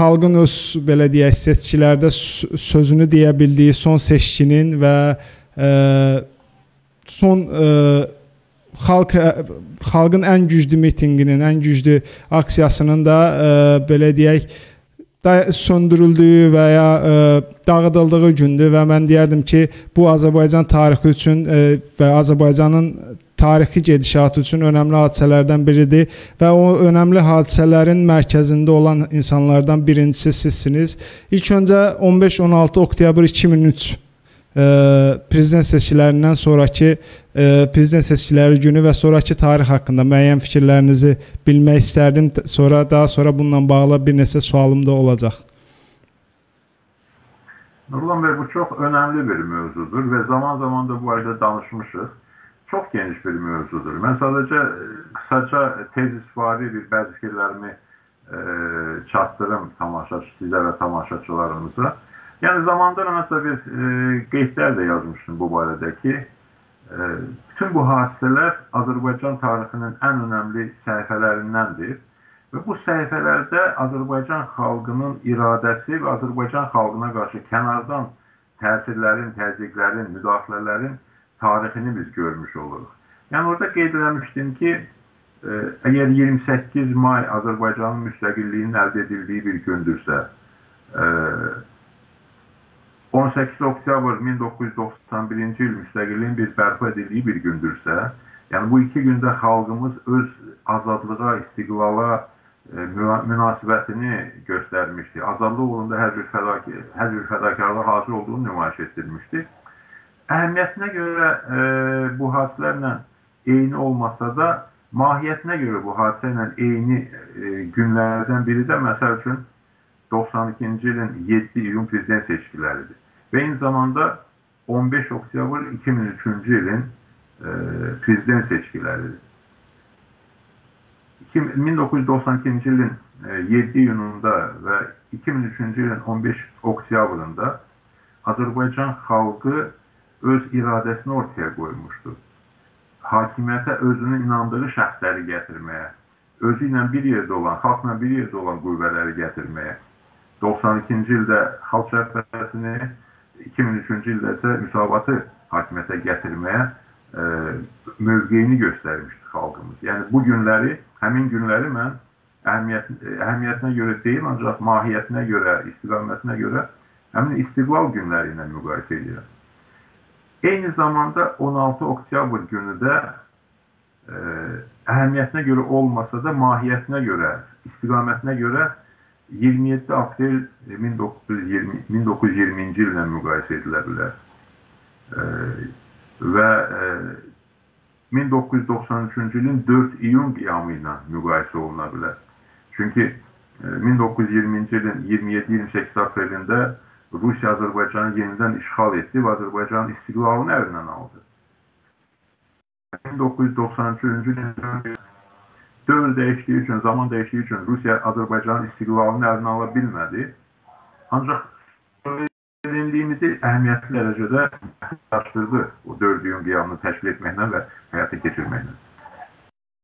xalqın öz belə deyək seçkilərdə sözünü deyə bildiyi son seçkinin və ə, son ə, xalq xalqın ən güclü mitinqinin, ən güclü aksiyasının da ə, belə deyək da söndürüldüyü və ya ə, dağıdıldığı gündür və mən deyərdim ki, bu Azərbaycan tarixi üçün ə, və Azərbaycanın tarixi gedişatı üçün önəmli hadisələrdən biridir və o önəmli hadisələrin mərkəzində olan insanlardan birincisi sizsiniz. İlk öncə 15-16 oktyabr 2003 ə, prezident seçkilərindən sonrakı ə, prezident seçkiləri günü və sonrakı tarix haqqında müəyyən fikirlərinizi bilmək istərdim. Sonra daha sonra bununla bağlı bir neçə sualım da olacaq. Nurlan bəy, bu çox önəmli bir mövzudur və zaman-zaman da bu barədə danışmışıq. Çox geniş bir mövzudur. Mən sadəcə qısaca tez istifadə bir bəzi fikirlərimi e, çatdırım tamaşaçı sizə və tamaşaçılarımıza. Yəni zamanda hətta bir e, qeydlər də yazmışdım bu barədə ki, e, bütün bu hadisələr Azərbaycan tarixinin ən önəmli səhifələrindəndir və bu səhifələrdə Azərbaycan xalqının iradəsi və Azərbaycan xalqına qarşı kənardan təsirlərin, təzyiqlərin, müdaxilələrin tarixini biz görmüş oluruq. Yəni orada qeyd eləmişdim ki, e, əgər 28 may Azərbaycanın müstəqilliyinin əldə edildiyi bir gündürsə, e, 18 oktyabr 1991-ci il müstəqilliyin bir bərpa edildiyi bir gündürsə, yəni bu iki gündə xalqımız öz azadlığa, istiqlala e, münasibətini göstərmişdi. Azadlıq uğrunda hər bir fədakarlığa hazır olduğunu nümayiş etdirmişdi. Əhəmiyyətinə görə e, bu hadisələrlə eyni olmasa da, mahiyyətinə görə bu hadisə ilə eyni e, günlərdən biri də məsəl üçün 92-ci ilin 7 iyun prezident seçkiləridir. Və eyni zamanda 15 oktyabr 2003-cü ilin e, prezident seçkiləridir. 1992-ci ilin e, 7 iyununda və 2003-cü ilin 15 oktyabrında Azərbaycan xalqı öz iradəsini ortaya qoymuşdur. Hakimiyyətə özünün inandığı şəxsləri gətirməyə, özü ilə bir yerdə olan, xalqla bir yerdə olan qüvvələri gətirməyə, 92-ci ildə Xalq Cəbhəsini, 2003-cü ildə isə müsavatı hakimiyyətə gətirməyə e, mövqeyini göstərmişdi xalqımız. Yəni bu günləri, həmin günləri mən əhəmiyyət, əhəmiyyətinə görə deyil, ancaq mahiyyətinə görə, istiqamətinə görə həmin istiqlal günləri ilə müqayisə edirəm. Eyni zamanda 16 oktyabr günü də e, əhəmiyyətinə görə olmasa da mahiyyətinə görə, istiqamətinə görə 27 aprel 1920, 1920-ci illə müqayisə edilə bilər. E, və e, 1993-cü ilin 4 iyun qiyamı ilə müqayisə oluna bilər. Çünki e, 1920-ci ilin 27-28 aprelində Rusiya Azərbaycanı yenidən işğal etdi və Azərbaycanın istiqlalını əlindən aldı. 1993-cü ilin dövr dəyişdiyi üçün, zaman dəyişdiyi üçün Rusiya Azərbaycanın istiqlalını əlinə ala bilmədi. Ancaq suverenliyimizi əhəmiyyətli dərəcədə məhdudlaşdırdı o dövr iyun qiyamını təşkil etməklə və həyata keçirməklə.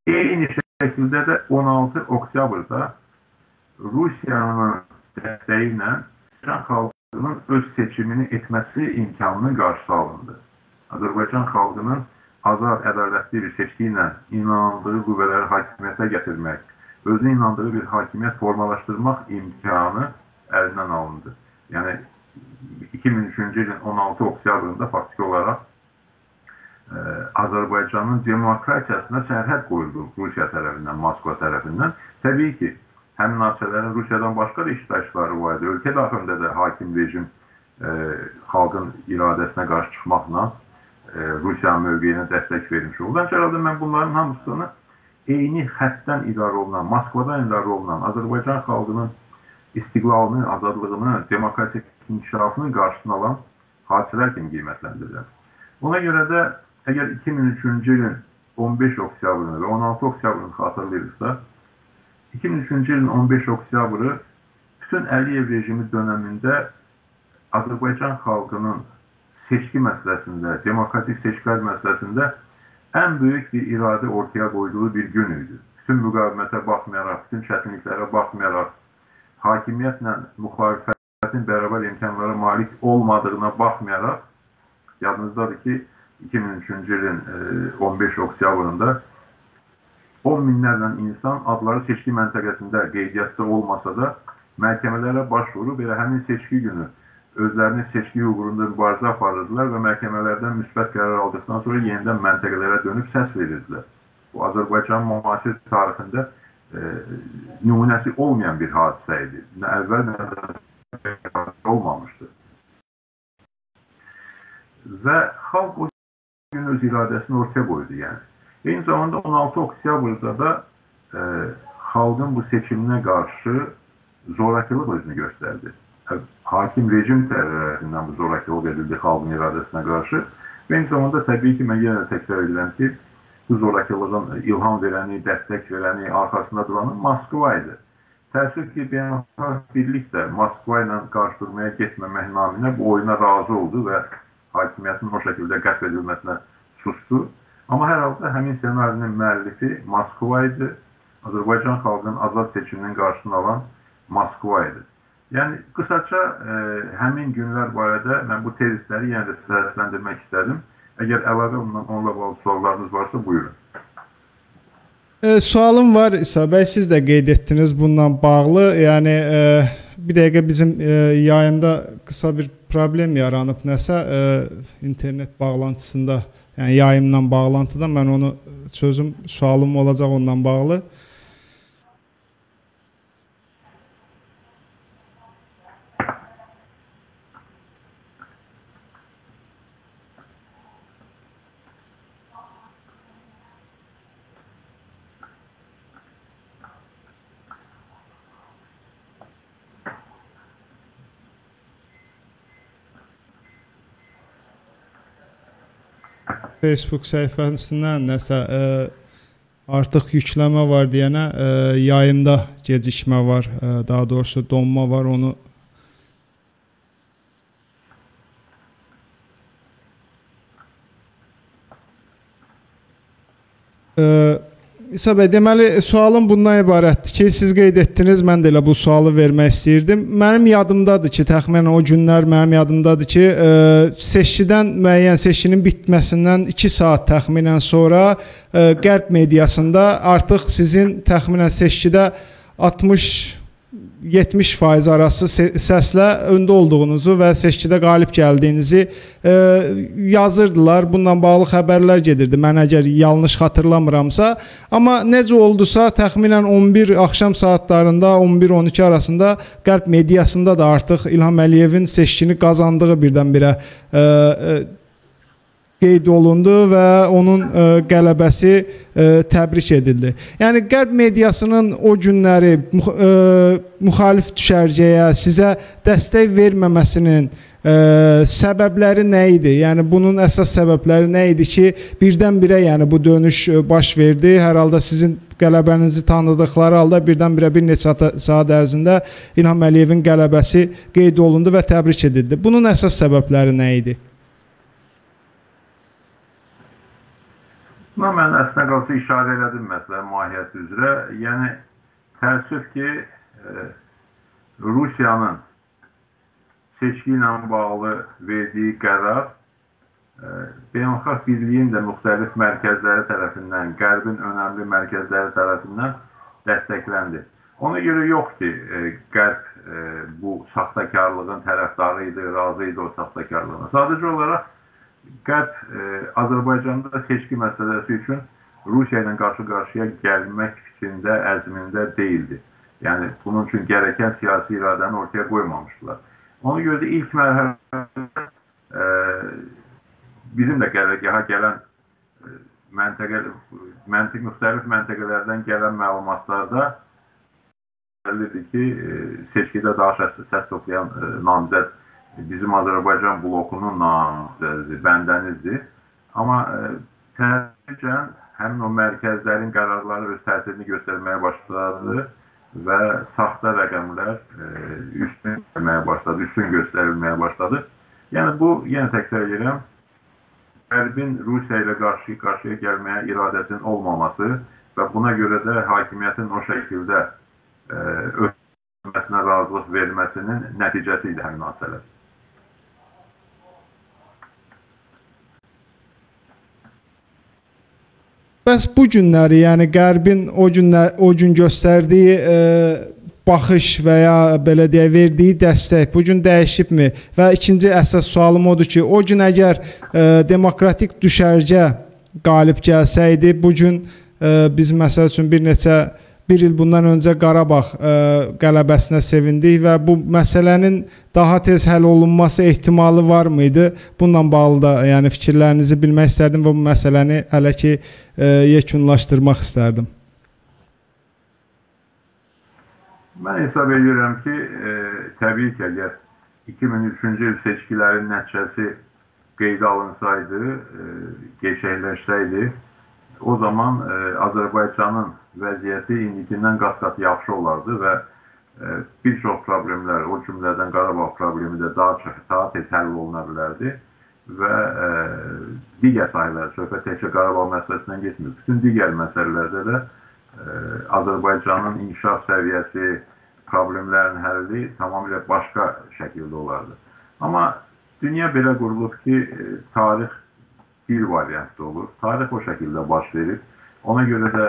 Eyni şəkildə də 16 oktyabrda Rusiyanın dəstəyi ilə Azərbaycan xalqının öz seçimini etməsi imkanının qarşısı alındı. Azərbaycan xalqının azad, ədalətli bir seçki ilə inandığı qüvvələri hakimiyyətə gətirmək, özünə inandığı bir hakimiyyət formalaşdırmaq imkanı əlindən alındı. Yəni 2003-cü ilin 16 oktyabrında faktiki olaraq ə, e, Azərbaycanın demokratiyasına sərhəd qoyuldu Rusiya tərəfindən, Moskva tərəfindən. Təbii ki, həmin hadisələrin Rusiyadan başqa da iştirakçıları var idi. Ölkə daxilində də hakim rejim e, xalqın iradəsinə qarşı çıxmaqla e, Rusiyanın mövqeyinə dəstək vermiş oldu. Ancaq mən bunların hamısını eyni xəttdən idarə olunan, Moskvadan idarə olunan Azərbaycan xalqının istiqlalını, azadlığını, demokratik inkişafının qarşısını alan hadisələr kimi qiymətləndirirəm. Ona görə də əgər 2003-cü ilin 15 oktyabrını və 16 oktyabrını xatırlayırıqsa, 2003-cü ilin 15 oktyabrı bütün Əliyev rejimi dönəmində Azərbaycan xalqının seçki məsələsində, demokratik seçkilər məsələsində ən böyük bir iradə ortaya qoyduğu bir gün idi. Bütün müqavimətə baxmayaraq, bütün çətinliklərə baxmayaraq, hakimiyyətlə müxalifətin bərabər imkanlara malik olmadığına baxmayaraq yadınızdadır ki 2003-cü ilin 15 oktyabrında 10 minlərlə insan adları seçki məntəqəsində qeydiyyatda olmasa da məhkəmələrə başvurub elə həmin seçki günü özlərinin seçki hüququnda mübarizə aparırdılar və məhkəmələrdən müsbət qərar aldıqdan sonra yenidən məntəqələrə dönüb səs verirdilər. Bu Azərbaycan müasir tarixində e, nümunəsi olmayan bir hadisə idi. Nə əvvəl nə də olmamışdı. Və xalq o gün öz iradəsini ortaya qoydu yəni. Eyni zamanda 16 oktyabrda da e, xalqın bu seçiminə qarşı zorakılıq özünü göstərdi. Hakim rejim tərəfindən bu zorakılıq edildi xalqın iradəsinə qarşı. Və eyni zamanda təbii ki, mən yenə də təkrar edirəm ki, bu zorakılığın ilham verəni, dəstək verəni, arxasında duranı Moskva idi. Təəssüf ki, beynəlxalq birlik də Moskva ilə qarşı durmaya getməmək naminə bu oyuna razı oldu və hakimiyyətin o şəkildə qəsb edilməsinə sustu. Amma hər halda həmin ssenarinin müəllifi Moskva idi. Azərbaycan xalqının azad seçiminin qarşısını alan Moskva idi. Yəni qısaca e, həmin günlər barədə mən bu tezisləri yenə də sizə səsləndirmək istədim. Əgər əlavə ondan onunla bağlı suallarınız varsa, buyurun. E, sualım var İsa bəy, siz də qeyd etdiniz bununla bağlı. Yəni e, bir dəqiqə bizim e, yayında qısa bir problem yaranıb nəsə e, internet bağlantısında, yəni yayımla bağlantıda mən onu sözüm, sualım olacaq ondan bağlı. Facebook səhifəsindən nəsə ə, e, artıq yükləmə var deyənə ə, e, yayımda gecikmə var, ə, e, daha doğrusu donma var, onu ə, İsa bəy, deməli sualım bundan ibarətdir ki, siz qeyd etdiniz, mən də elə bu sualı vermək istəyirdim. Mənim yadımdadır ki, təxminən o günlər mənim yadımdadır ki, ə, e, seçkidən müəyyən seçkinin bitməsindən 2 saat təxminən sonra ə, e, qərb mediasında artıq sizin təxminən seçkidə 60 70% arası səslə öndə olduğunuzu və seçkidə qalib gəldiyinizi e, yazırdılar. Bununla bağlı xəbərlər gedirdi. Mən əgər yanlış xatırlamıramsa, amma necə oldusa təxminən 11 axşam saatlarında 11-12 arasında Qərb mediasında da artıq İlham Əliyevin seçkini qazandığı birdən-birə e, e, qeyd olundu və onun ə, e, qələbəsi ə, e, təbrik edildi. Yəni qərb mediasının o günləri müx ə, e, müxalif düşərgəyə sizə dəstək verməməsinin ə, səbəbləri nə idi? Yəni bunun əsas səbəbləri nə idi ki, birdən-birə yəni bu dönüş baş verdi. Hər halda sizin qələbənizi tanıdıqları halda birdən-birə bir neçə saat ərzində İlham Əliyevin qələbəsi qeyd olundu və təbrik edildi. Bunun əsas səbəbləri nə idi? Buna mən əslində qalsa işarə elədim məsələ mahiyyəti üzrə. Yəni təəssüf ki, e, Rusiyanın seçki ilə bağlı verdiyi qərar e, beynəlxalq birliyin də müxtəlif mərkəzləri tərəfindən, Qərbin önəmli mərkəzləri tərəfindən dəstəkləndi. Ona görə yox ki, e, Qərb e, bu saxtakarlığın tərəfdarı idi, razı idi o saxtakarlığına. Sadəcə olaraq Qərb e, Azərbaycanda seçki məsələsi üçün Rusiya ilə qarşı-qarşıya gəlmək fikrində, əzmində deyildi. Yəni bunun üçün gərəkən siyasi iradəni ortaya qoymamışdılar. Ona görə də ilk mərhələdə e, bizim də qərargaha gələn e, məntəqə məntiq müxtəlif məntəqələrdən gələn məlumatlarda bəllidir ki, e, seçkidə daha səs, səs toplayan e, namizəd bizim Azərbaycan blokunun namizədidir, bəndənizdir. Amma e, tədricən həmin o mərkəzlərin qərarları öz təsirini göstərməyə başladı və saxta rəqəmlər e, üstün gəlməyə başladı, üstün göstərilməyə başladı. Yəni bu, yenə təkrar edirəm, Qərbin Rusiya ilə qarşı-qarşıya gəlməyə iradəsinin olmaması və buna görə də hakimiyyətin o şəkildə e, bölünməsinə razılıq verməsinin nəticəsi idi həmin hadisələr. Bəs bu günləri, yəni Qərbin o günlər o gün göstərdiyi e, baxış və ya belə deyə verdiyi dəstək bu gün dəyişibmi? Və ikinci əsas sualım odur ki, o gün əgər e, demokratik düşərgə qalib gəlsəydi, bu gün e, biz məsəl üçün bir neçə bir il bundan öncə Qarabağ ə, qələbəsinə sevindik və bu məsələnin daha tez həll olunması ehtimalı var mıydı? Bununla bağlı da yəni fikirlərinizi bilmək istərdim və bu məsələni hələ ki ə, yekunlaşdırmaq istərdim. Mən hesab edirəm ki, e, təbii ki, əgər 2003-cü il seçkilərin nəticəsi qeydə alınsaydı, e, gerçəkləşsəydi, o zaman e, Azərbaycanın vəziyyəti indikindən qat-qat yaxşı olardı və e, bir çox problemlər, o cümlədən Qarabağ problemi də daha çox, daha tez həll oluna bilərdi və e, digər sahələr, söhbət təkcə Qarabağ məsələsindən getmir. Bütün digər məsələlərdə də e, Azərbaycanın inkişaf səviyyəsi, problemlərin həlli tamamilə başqa şəkildə olardı. Amma dünya belə qurulub ki, tarix bir variantda olur. Tarix o şəkildə baş verir. Ona görə də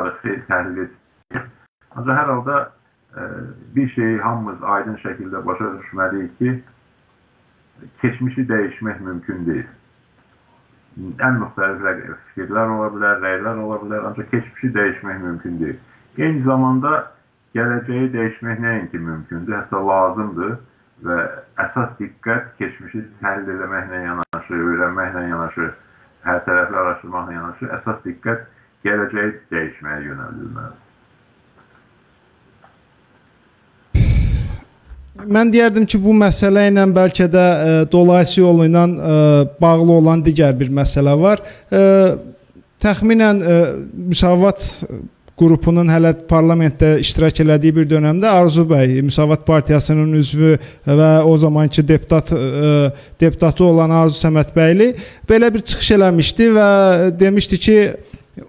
tarixi təhlil edir. Ancaq hər halda e, bir şeyi hamımız aydın şəkildə başa düşməliyik ki, keçmişi dəyişmək mümkün deyil. Ən müxtəlif fikirlər ola bilər, rəylər ola bilər, ancaq keçmişi dəyişmək mümkün deyil. Eyni zamanda gələcəyi dəyişmək nəinki mümkündür, hətta lazımdır və əsas diqqət keçmişi təhlil etməklə yanaşı, öyrənməklə yanaşı, hər tərəfli araşdırmaqla yanaşı, əsas diqqət gələcəyi dəyişməyə yönəldilməlidir. Mən deyərdim ki, bu məsələ ilə bəlkə də ə, e, dolayısı yolu ilə ə, e, bağlı olan digər bir məsələ var. Ə, e, təxminən ə, müsavat qrupunun hələ parlamentdə iştirak elədiyi bir dövrdə Arzu bəy Müsavat partiyasının üzvü və o zamanki deputat ə, deputatı olan Arzu Səmədbəyli belə bir çıxış eləmişdi və demişdi ki,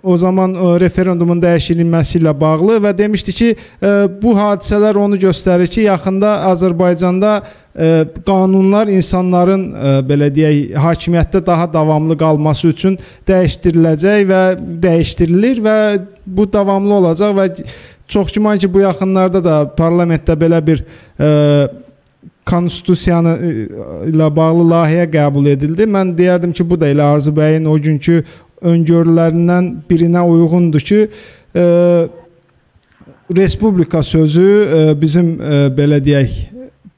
o zaman ə, e, referendumun dəyişilməsi ilə bağlı və demişdi ki, ə, e, bu hadisələr onu göstərir ki, yaxında Azərbaycanda ə, qanunlar insanların ə, belə deyək, hakimiyyətdə daha davamlı qalması üçün dəyişdiriləcək və dəyişdirilir və bu davamlı olacaq və çox güman ki, bu yaxınlarda da parlamentdə belə bir ə, konstitusiyanı ilə bağlı layihə qəbul edildi. Mən deyərdim ki, bu da elə Arzu bəyin o günkü öngörülərindən birinə uyğundur ki, ə, respublika sözü ə, bizim ə, belə deyək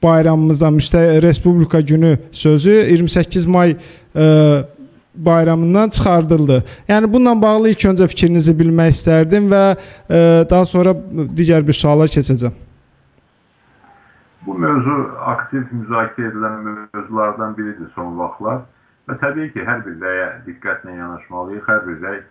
bayramımızda müstə Respublika günü sözü 28 may e, bayramından çıxardıldı. Yəni bununla bağlı ilk öncə fikrinizi bilmək istərdim və e, daha sonra digər bir suala keçəcəm. Bu mövzu aktiv müzakirə edilən mövzulardan biridir son vaxtlar və təbii ki, hər bir rəyə diqqətlə yanaşmalıyıq. Hər bir rəy ə,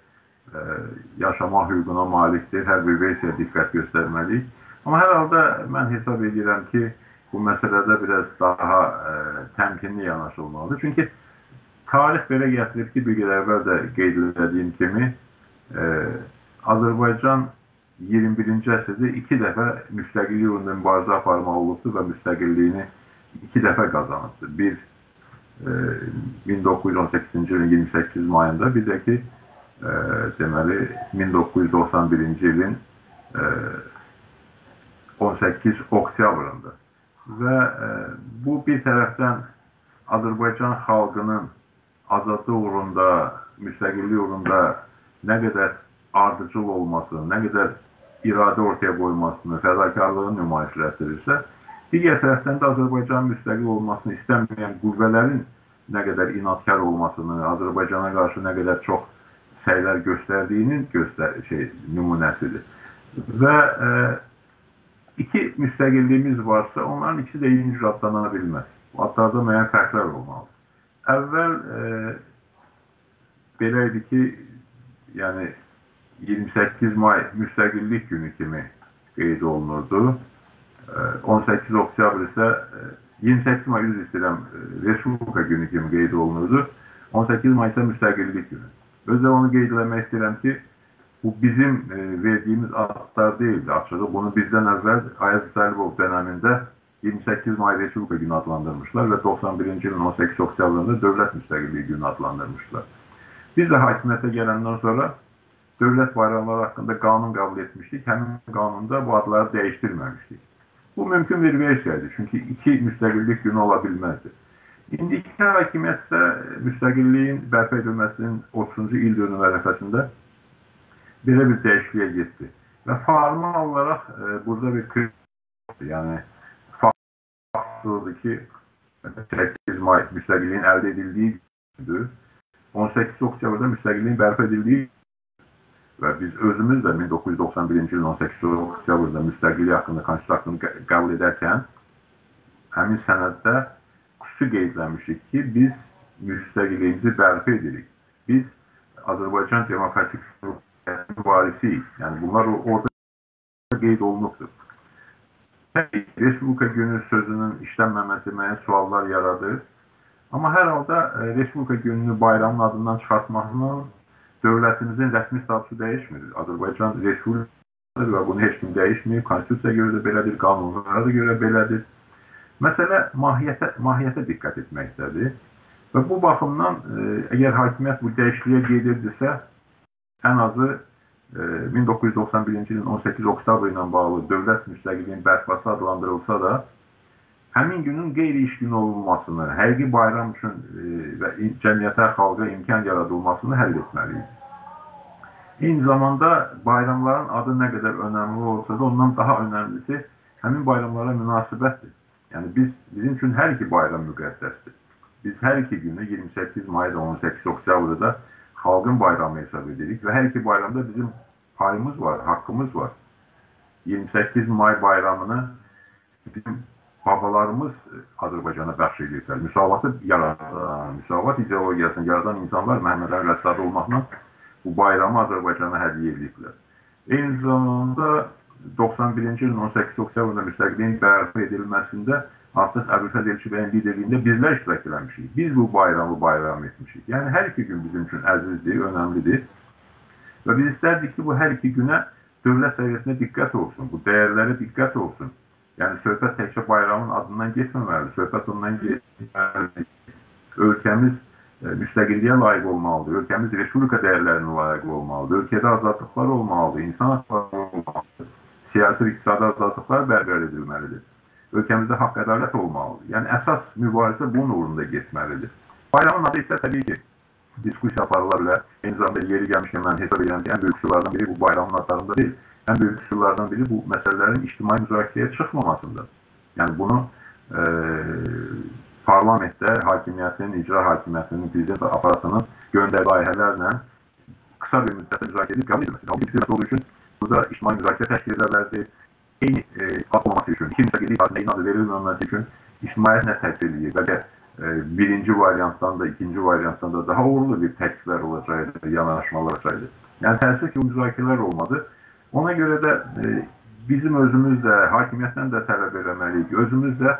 e, yaşama hüququna malikdir. Hər bir versiya diqqət göstərməliyik. Amma hər halda mən hesab edirəm ki, bu məsələdə biraz daha ə, təmkinli yanaşılmalıdır. Çünki tarix belə gətirib ki, bir qədər əvvəl də qeyd etdiyim kimi, ə, Azərbaycan 21-ci əsrdə iki dəfə müstəqillik uğrunda mübarizə aparmalı olubdur və müstəqilliyini iki dəfə qazanıbdır. Bir ə, 1918-ci ilin 28 mayında, bir də ki, ə, deməli 1991-ci ilin ə, 18 oktyabrında. Və e, bu bir tərəfdən Azərbaycan xalqının azadlıq uğrunda, müstəqillik uğrunda nə qədər ardıcıl olmasını, nə qədər iradə ortaya qoymasını, fədakarlığını nümayiş etdirirsə, digər tərəfdən də Azərbaycanın müstəqil olmasını istəməyən qüvvələrin nə qədər inadkar olmasını, Azərbaycana qarşı nə qədər çox səylər göstərdiyinin göstər şey nümunəsidir. Və e, iki müstəqilliyimiz varsa, onların ikisi də eyni cür adlana bilməz. Adlarda müəyyən fərqlər olmalıdır. Əvvəl e, belə idi ki, yəni 28 may müstəqillik günü kimi qeyd olunurdu. E, 18 oktyabr isə e, 28 may üzr istəyirəm, e, Respublika günü kimi qeyd olunurdu. 18 may isə müstəqillik günü. Özdə onu qeyd eləmək istəyirəm ki, Bu bizim e, verdiyimiz adlar deyildi açığı. Bunu bizdən əvvəl Ayaz Əlibov dönəmində 28 May Respublika günü adlandırmışlar və 91-ci ilin 18 oktyabrında Dövlət Müstəqilliyi günü adlandırmışlar. Biz də hakimiyyətə gələndən sonra dövlət bayramları haqqında qanun qəbul etmişdik. Həmin qanunda bu adları dəyişdirməmişdik. Bu mümkün bir versiyadır. Çünki iki müstəqillik günü ola bilməzdi. İndiki hakimiyyət isə müstəqilliyin bərpa edilməsinin 30-cu il dönümü ərəfəsində belə bir dəyişikliyə getdi. Və formal olaraq e, burada bir kritik yəni faktordur ki 8 may müstəqilliyin əldə edildiyi gündür. 18 oktyabrda müstəqilliyin bərpa edildiyi və biz özümüz də 1991-ci ilin 18 oktyabrda müstəqillik haqqında konstitusiya haqqında qəbul edərkən həmin sənəddə xüsusi qeydləmişik ki, biz müstəqilliyimizi bərpa edirik. Biz Azərbaycan Demokratik varisiyik. Yəni bunlar orada qeyd olunubdur. Respublika günü sözünün işlənməməsi mənə suallar yaradır. Amma hər halda e, Respublika gününü bayramın adından çıxartmaqla dövlətimizin rəsmi statusu dəyişmir. Azərbaycan Respublikasıdır və bunu heç kim dəyişməyib. Konstitusiyaya görə də belədir, qanunlara da görə belədir. Məsələ mahiyyətə, mahiyyətə diqqət etməkdədir. Və bu baxımdan e, əgər hakimiyyət bu dəyişikliyə gedirdisə, ən azı 1991-ci ilin 18 oktyabr ilə bağlı dövlət müstəqilliyinin bərpası adlandırılsa da, həmin günün qeyri-iş günü olunmasını, həqiqi bayram üçün e, və cəmiyyətə, xalqa imkan yaradılmasını həll etməliyik. Eyni zamanda bayramların adı nə qədər önəmli olsa da, ondan daha önəmlisi həmin bayramlara münasibətdir. Yəni biz bizim üçün hər iki bayram müqəddəsdir. Biz hər iki günü 28 may və 18 oktyabrda xalqın bayramı hesab edirik və hər iki bayramda bizim payımız var, haqqımız var. 28 may bayramını bizim babalarımız Azərbaycana bəxş ediblər. Müsavatı yaradan, müsavat ideologiyasını yaradan insanlar Məhəmməd Əli Rəssadı olmaqla bu bayramı Azərbaycana hədiyyə ediblər. Eyni zamanda 91-ci ilin 18 oktyabrında müstəqilliyin bərpa edilməsində artıq Əbülfəz Elçibəyin liderliyində bizlər iştirak eləmişik. Biz bu bayramı bayram etmişik. Yəni hər iki gün bizim üçün əzizdir, önəmlidir. Və biz istərdik ki, bu hər iki günə dövlət səviyyəsində diqqət olsun, bu dəyərlərə diqqət olsun. Yəni söhbət təkcə bayramın adından getməməlidir, söhbət ondan getməlidir. Ölkəmiz e, müstəqilliyə layiq olmalıdır, ölkəmiz respublika dəyərlərinə layiq olmalıdır, ölkədə azadlıqlar olmalıdır, insan haqları olmalıdır, siyasi və iqtisadi azadlıqlar bərqərar edilməlidir ölkəmizdə haqq ədalət olmalıdır. Yəni əsas mübarizə bunun uğrunda getməlidir. Bayramın adı isə təbii ki, diskussiya aparıla bilər. Eyni zamanda yeri gəlmişkən mən hesab edirəm ki, ən böyük qüsurlardan biri bu bayramın adlarında deyil. Ən böyük qüsurlardan biri bu məsələlərin ictimai müzakirəyə çıxmamasıdır. Yəni bunu e, parlamentdə hakimiyyətin, icra hakimiyyətinin, prezident aparatının göndərdiyi layihələrlə qısa bir müddətdə müzakirə edib qəbul edilməsi. Halbuki bir olduğu üçün burada ictimai müzakirə təşkil edilə bilərdi eyni e, qat olması üçün, iki müstəqillik eyni adı verilməməsi üçün ictimaiyyət nə təklif edir? Bəlkə e, birinci variantdan da, ikinci variantdan da daha uğurlu bir təkliflər olacaqdı, yanaşmalar olacaqdı. Yəni təəssüf ki, bu müzakirələr olmadı. Ona görə də e, bizim özümüz də, hakimiyyətdən də tələb eləməliyik. Özümüz də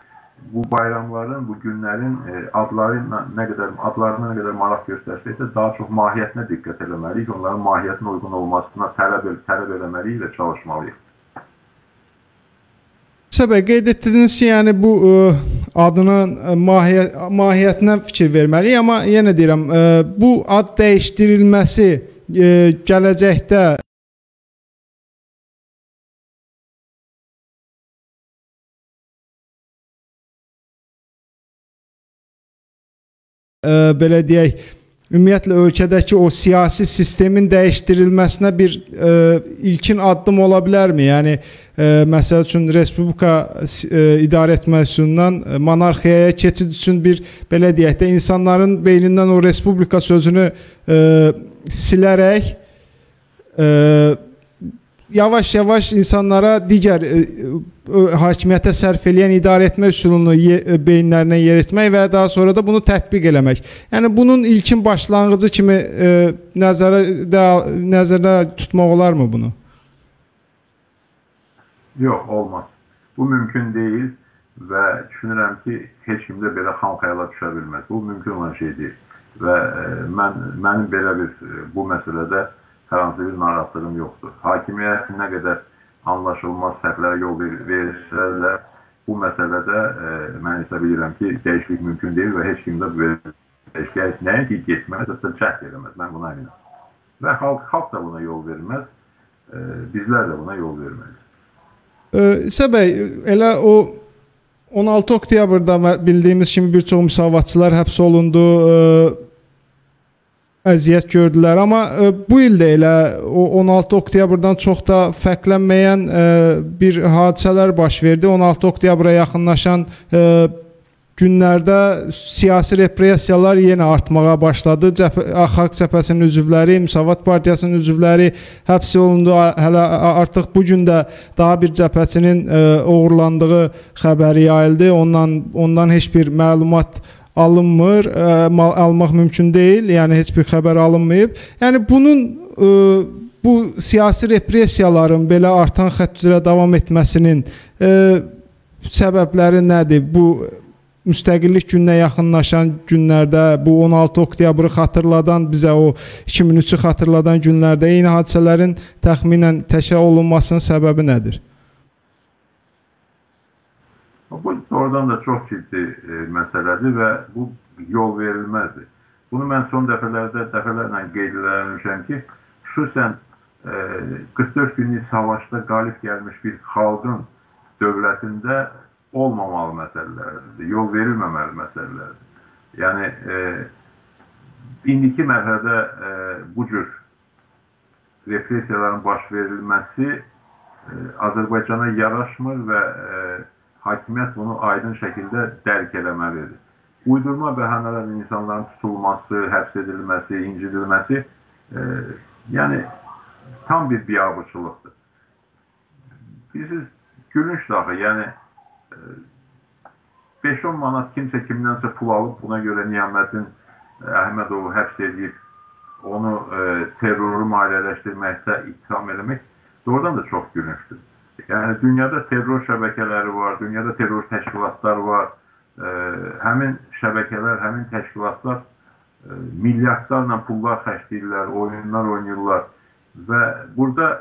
bu bayramların, bu günlərin e, adları nə qədər adlarına nə qədər maraq göstərsək də daha çox mahiyyətinə diqqət eləməliyik. Onların mahiyyətinə uyğun olmasına tələb tələb eləməliyik və çalışmalıyıq. Səbəb qeyd etdiniz ki, yəni bu ə, e, adının ə, mahiyyət, mahiyyətinə fikir verməliyik, amma yenə deyirəm, ə, bu ad dəyişdirilməsi ə, gələcəkdə ə, belə deyək, ümumiyyətlə ölkədəki o siyasi sistemin dəyişdirilməsinə bir ə, ilkin addım ola bilərmi? Yəni ə, məsəl üçün respublika ə, idarə etmə üsulundan monarxiyaya keçid üçün bir belə deyək də insanların beynindən o respublika sözünü ə, silərək ə, yavaş-yavaş insanlara digər ə, hakimiyyətə sərf eləyən idarə etmə üsulunu e, beyinlərinə yer etmək və daha sonra da bunu tətbiq eləmək. Yəni bunun ilkin başlanğıcı kimi e, nəzərdə nəzərdə tutmaq olarmı bunu? Yox, olmaz. Bu mümkün deyil və düşünürəm ki, heç kimdə belə xam xəyala düşə bilməz. Bu mümkün olan şey deyil. Və e, mən mənim belə bir e, bu məsələdə hər hansı bir narahatlığım yoxdur. Hakimiyyət nə qədər anlaşılmaz səhvlərə yol verirsə də bu məsələdə e, mən hesab edirəm ki, dəyişiklik mümkün deyil və heç kim də bu dəyişiklik nəinki getməz, hətta cəhd eləməz. Mən buna əminəm. Və xalq, xalq da buna yol verməz. E, bizlər də buna yol verməliyik. İsa bəy, elə o 16 oktyabrda bildiyimiz kimi bir çox müsavatçılar həbs olundu, ə, əziyyət gördülər, amma ə, bu il də elə o 16 oktyabrdan çox da fərqlənməyən ə, bir hadisələr baş verdi. 16 oktyabra yaxınlaşan ə, günlərdə siyasi repressiyalar yenə artmağa başladı. Cəbhə, Xalq Cəbhəsinin üzvləri, Müsavat Partiyasının üzvləri həbs olundu. Hələ artıq bu gün də daha bir cəbhəçinin ə, oğurlandığı xəbəri yayıldı. Ondan ondan heç bir məlumat alınmır, ə, almaq mümkün deyil. Yəni heç bir xəbər alınmayıb. Yəni bunun ə, bu siyasi repressiyaların belə artan xətt üzrə davam etməsinin ə, səbəbləri nədir? Bu müstəqillik gününə yaxınlaşan günlərdə bu 16 oktyabrı xatırladan bizə o 2003-ü xatırladan günlərdə eyni hadisələrin təxminən təşkil olunmasının səbəbi nədir? Bu doğrudan da çox ciddi e, məsələdir və bu yol verilməzdir. Bunu mən son dəfələrdə dəfələrlə qeyd etmişəm ki, xüsusən e, 44 günlük savaşda qalib gəlmiş bir xalqın dövlətində olmamalı məsələlərdir, yol verilməməli məsələlərdir. Yəni, e, indiki mərhələdə e, bu cür repressiyaların baş verilməsi e, Azərbaycana yaraşmır və e, hakimiyyət bunu aydın şəkildə dərk eləməlidir. Uydurma bəhanələrlə insanların tutulması, həbs edilməsi, incidilməsi e, yəni tam bir biabırçılıqdır. Bilirsiniz, gülünçdür axı, yəni 5-10 manat kimsə kimdənsə pul alıb, buna görə Niyamətin e, Əhmədovu həbs edib, onu e, terroru maliyyələşdirməkdə ittiham eləmək doğrudan da çox gülünçdür. Yəni dünyada terror şəbəkələri var, dünyada terror təşkilatlar var. E, həmin şəbəkələr, həmin təşkilatlar e, milyardlarla pullar xərcləyirlər, oyunlar oynayırlar və burada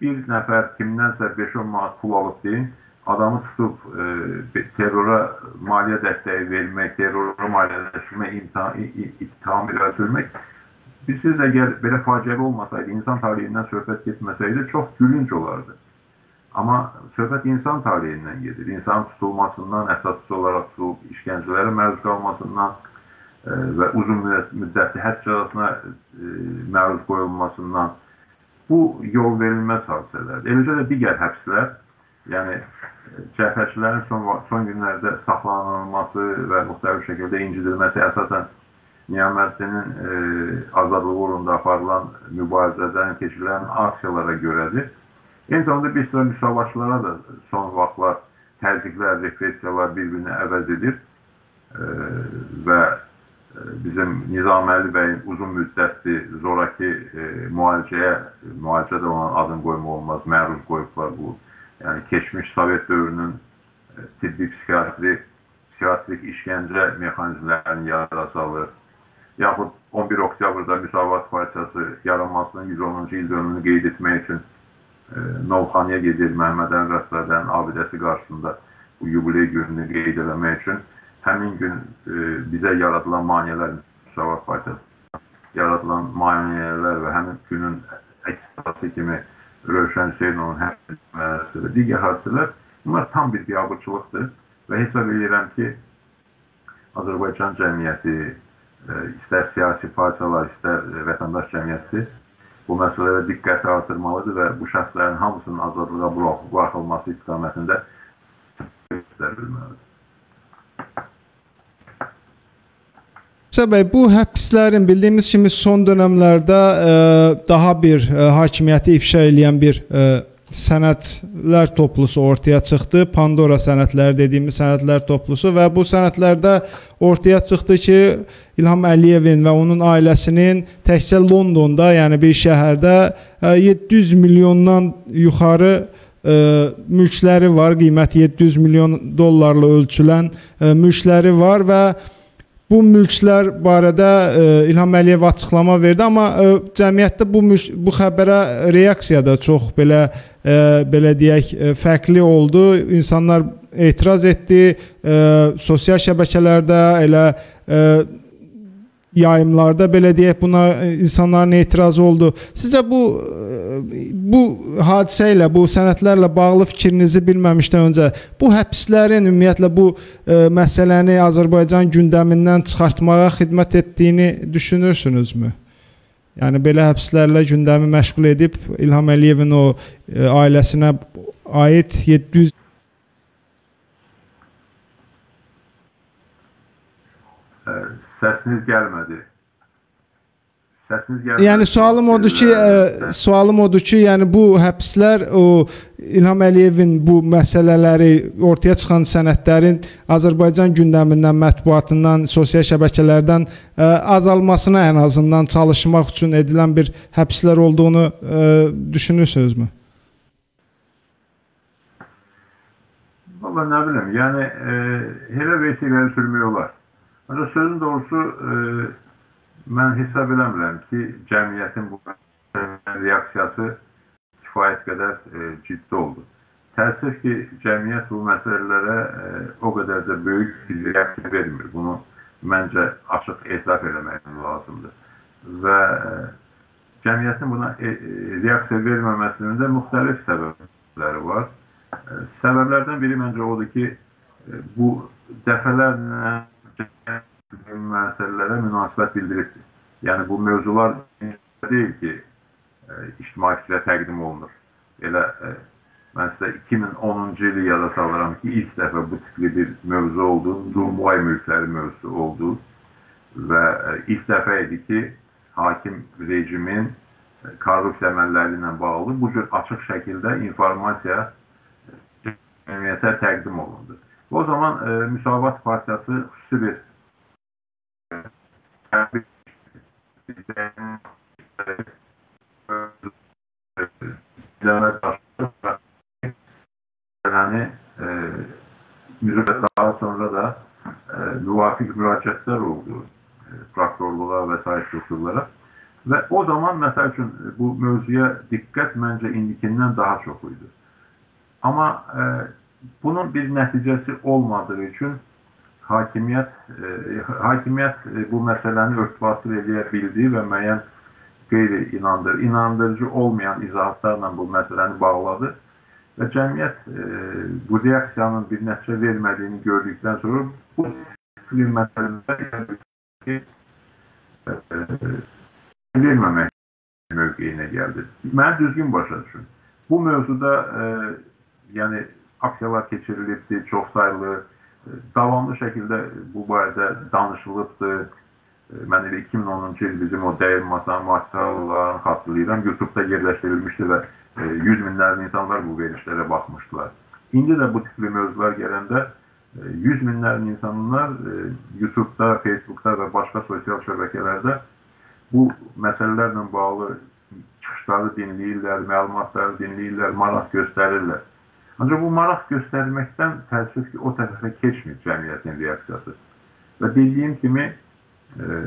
bir nəfər kimdənsə 5-10 manat pul alıb deyin, adamı tutub e, terrora maliyyə dəstəyi vermək, terrora maliyyələşdirmək, ittiham ilə sürmək Bilirsiniz, əgər belə faciəvi olmasaydı, insan talihindən söhbət getməsəydi, çox gülünc olardı. Amma söhbət insan talihindən gedir. İnsanın tutulmasından, əsassız olaraq tutulub işgəncələrə məruz qalmasından e, və uzun müddətli həbs cəzasına e, məruz qoyulmasından bu yol verilməz hadisələrdir. Eləcə də digər həbslər, yəni cəbhəçilərin son, son günlərdə saxlanılması və müxtəlif şəkildə incidilməsi əsasən Niyaməddinin e, azadlığı uğrunda aparılan mübarizədən keçirilən aksiyalara görədir. Eyni zamanda bir sıra müsavaşlara da son vaxtlar təzyiqlər, repressiyalar bir-birini əvəz edir. E, və bizim Nizaməli bəyin uzun müddətli zoraki e, müalicəyə, müalicə də onun adını qoymaq olmaz, məruz qoyublar bu. Yəni keçmiş Sovet dövrünün tibbi psixiatri, psixiatrik işgəncə mexanizmlərinin yarasalı, yaxud 11 oktyabrda Müsavat Partiyası yaranmasının 110-cu il dönümünü qeyd etmək üçün Novxanıya gedir Məhməd Ən Rəslədən abidəsi qarşısında bu yubiley gününü qeyd eləmək üçün həmin gün e, bizə yaradılan maneələr Müsavat Partiyası yaradılan maneələr və həmin günün əksası kimi Rövşən Hüseynovun həbsləri və digər hadisələr bunlar tam bir biabırçılıqdır və hesab edirəm ki, Azərbaycan cəmiyyəti, e, istər siyasi partiyalar, istər vətəndaş cəmiyyəti bu məsələlərə diqqəti artırmalıdır və bu şəxslərin hamısının azadlığa buraxılması istiqamətində göstərilməlidir. Səbəb bu həbslərin bildiyimiz kimi son dövrlərdə e, daha bir e, hakimiyyəti ifşa edən bir ə, e, sənədlər toplusu ortaya çıxdı. Pandora sənədləri dediyimiz sənədlər toplusu və bu sənədlərdə ortaya çıxdı ki, İlham Əliyevin və onun ailəsinin təkcə Londonda, yəni bir şəhərdə 700 milyondan yuxarı ə, mülkləri var, qiyməti 700 milyon dollarla ölçülən ə, mülkləri var və bu mülklər barədə ə, İlham Əliyev açıqlama verdi, amma ə, cəmiyyətdə bu mülk, bu xəbərə reaksiya da çox belə ə, belə deyək, ə, fərqli oldu. İnsanlar etiraz etdi, ə, sosial şəbəkələrdə elə ə, yayımlarda belə deyək buna insanların etirazı oldu. Sizcə bu bu hadisə ilə, bu sənədlərlə bağlı fikrinizi bilməmişdən öncə bu həbslərin ümumiyyətlə bu ə, məsələni Azərbaycan gündəmindən çıxartmağa xidmət etdiyini düşünürsünüzmü? Yəni belə həbslərlə gündəmi məşğul edib İlham Əliyevin o ə, ailəsinə aid 700 Səsiniz gəlmədi. Səsiniz gəlmədi. Yəni sualım odur ki, ə, sualım odur ki, yəni bu həbslər o İlham Əliyevin bu məsələləri ortaya çıxan sənədlərin Azərbaycan gündəmindən, mətbuatından, sosial şəbəkələrdən ə, azalmasına ən azından çalışmaq üçün edilən bir həbslər olduğunu ə, düşünürsünüzmü? Valla nə bilim, yəni e, elə vəsiqəli sürmək olar. Ancaq sözün doğrusu e, mən hesab eləmirəm ki, cəmiyyətin bu reaksiyası kifayət qədər e, ciddi oldu. Təəssüf ki, cəmiyyət bu məsələlərə e, o qədər də böyük bir reaksiya vermir. Bunu məncə açıq etiraf eləmək lazımdır. Və e, cəmiyyətin buna e, e reaksiya verməməsinin də müxtəlif səbəbləri var. E, səbəblərdən biri məncə odur ki, e, bu dəfələrlə məsələlərə münasibət bildiribdir. Yəni bu mövzular deyil ki, e, ictimai fikrə təqdim olunur. Elə e, mən sizə 2010-cu ili yada salıram ki, ilk dəfə bu tipli bir mövzu oldu, Durmuvay mülkləri mövzusu oldu və e, ilk dəfə idi ki, hakim rejimin korrupsiya əməlləri ilə bağlı bu cür açıq şəkildə informasiya cəmiyyətə təqdim olundu. O zaman e, Müsavat Partiyası xüsusi bir yani e, daha sonra da e, müvafik müracaatlar oldu e, prokurorluğa vesaire strukturlara. Ve o zaman mesela için bu mevzuya dikkat bence indikinden daha çok uydu. Ama e, bunun bir neticesi olmadığı için hakimiyyət e, hakimiyyət e, bu məsələni örtbasır edə bildi və müəyyən qeyri-inandır, inandırıcı olmayan izahatlarla bu məsələni bağladı və cəmiyyət e, bu reaksiyanın bir nəticə vermədiyini gördükdən sonra bu bir məsələdə ki, e, verməmək mövqeyinə gəldi. Mən düzgün başa düşün. Bu mövzuda e, yəni aksiyalar keçirilibdi, çox sayılı davamlı şəkildə bu barədə danışılıbdır. Mən elə 2010-cu il bizim o dəyir masa mühasirələrini xatırlayıram. YouTube-da yerləşdirilmişdi və e, yüz minlərlə insanlar bu verilişlərə baxmışdılar. İndi də bu tipli mövzular gələndə e, yüz minlərlə insanlar e, YouTube-da, Facebook-da və başqa sosial şəbəkələrdə bu məsələlərlə bağlı çıxışları dinləyirlər, məlumatları dinləyirlər, maraq göstərirlər. Ancaq bu maraq göstərməkdən təəssüf ki, o tərəfə keçmir cəmiyyətin reaksiyası. Və bildiyim kimi, e,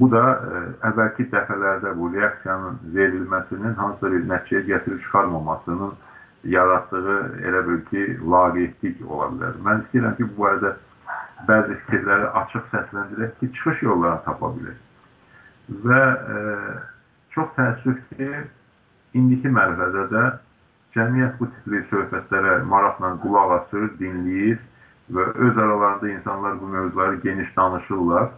bu da e, əvvəlki dəfələrdə bu reaksiyanın verilməsinin hansısa bir nəticəyə gətirib çıxarmamasının yaratdığı elə bil ki, laqeydlik ola bilər. Mən istəyirəm ki, bu barədə bəzi fikirləri açıq səsləndirək ki, çıxış yollarını tapa bilək. Və e, çox təəssüf ki, indiki mərhələdə də cəmiyyət bu tipli söhbətlərə maraqla qulaq asır, dinləyir və öz aralarında insanlar bu mövzuları geniş danışırlar.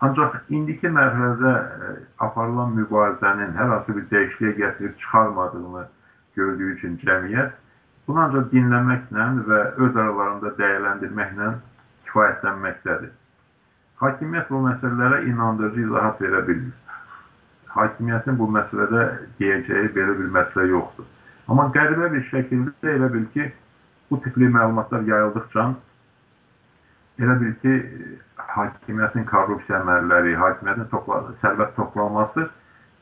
Ancaq indiki mərhələdə e, aparılan mübarizənin hər hansı bir dəyişikliyə gətirib çıxarmadığını gördüyü üçün cəmiyyət bunu ancaq dinləməklə və öz aralarında dəyərləndirməklə kifayətlənməkdədir. Hakimiyyət bu məsələlərə inandırıcı izahat verə bilmir. Hakimiyyətin bu məsələdə deyəcəyi belə bir məsələ yoxdur. Amma qəribə bir şəkildə elə bil ki, bu tipli məlumatlar yayıldıqca elə bil ki, hakimiyyətin korrupsiya əməlləri, hakimiyyətin topla sərvət toplanması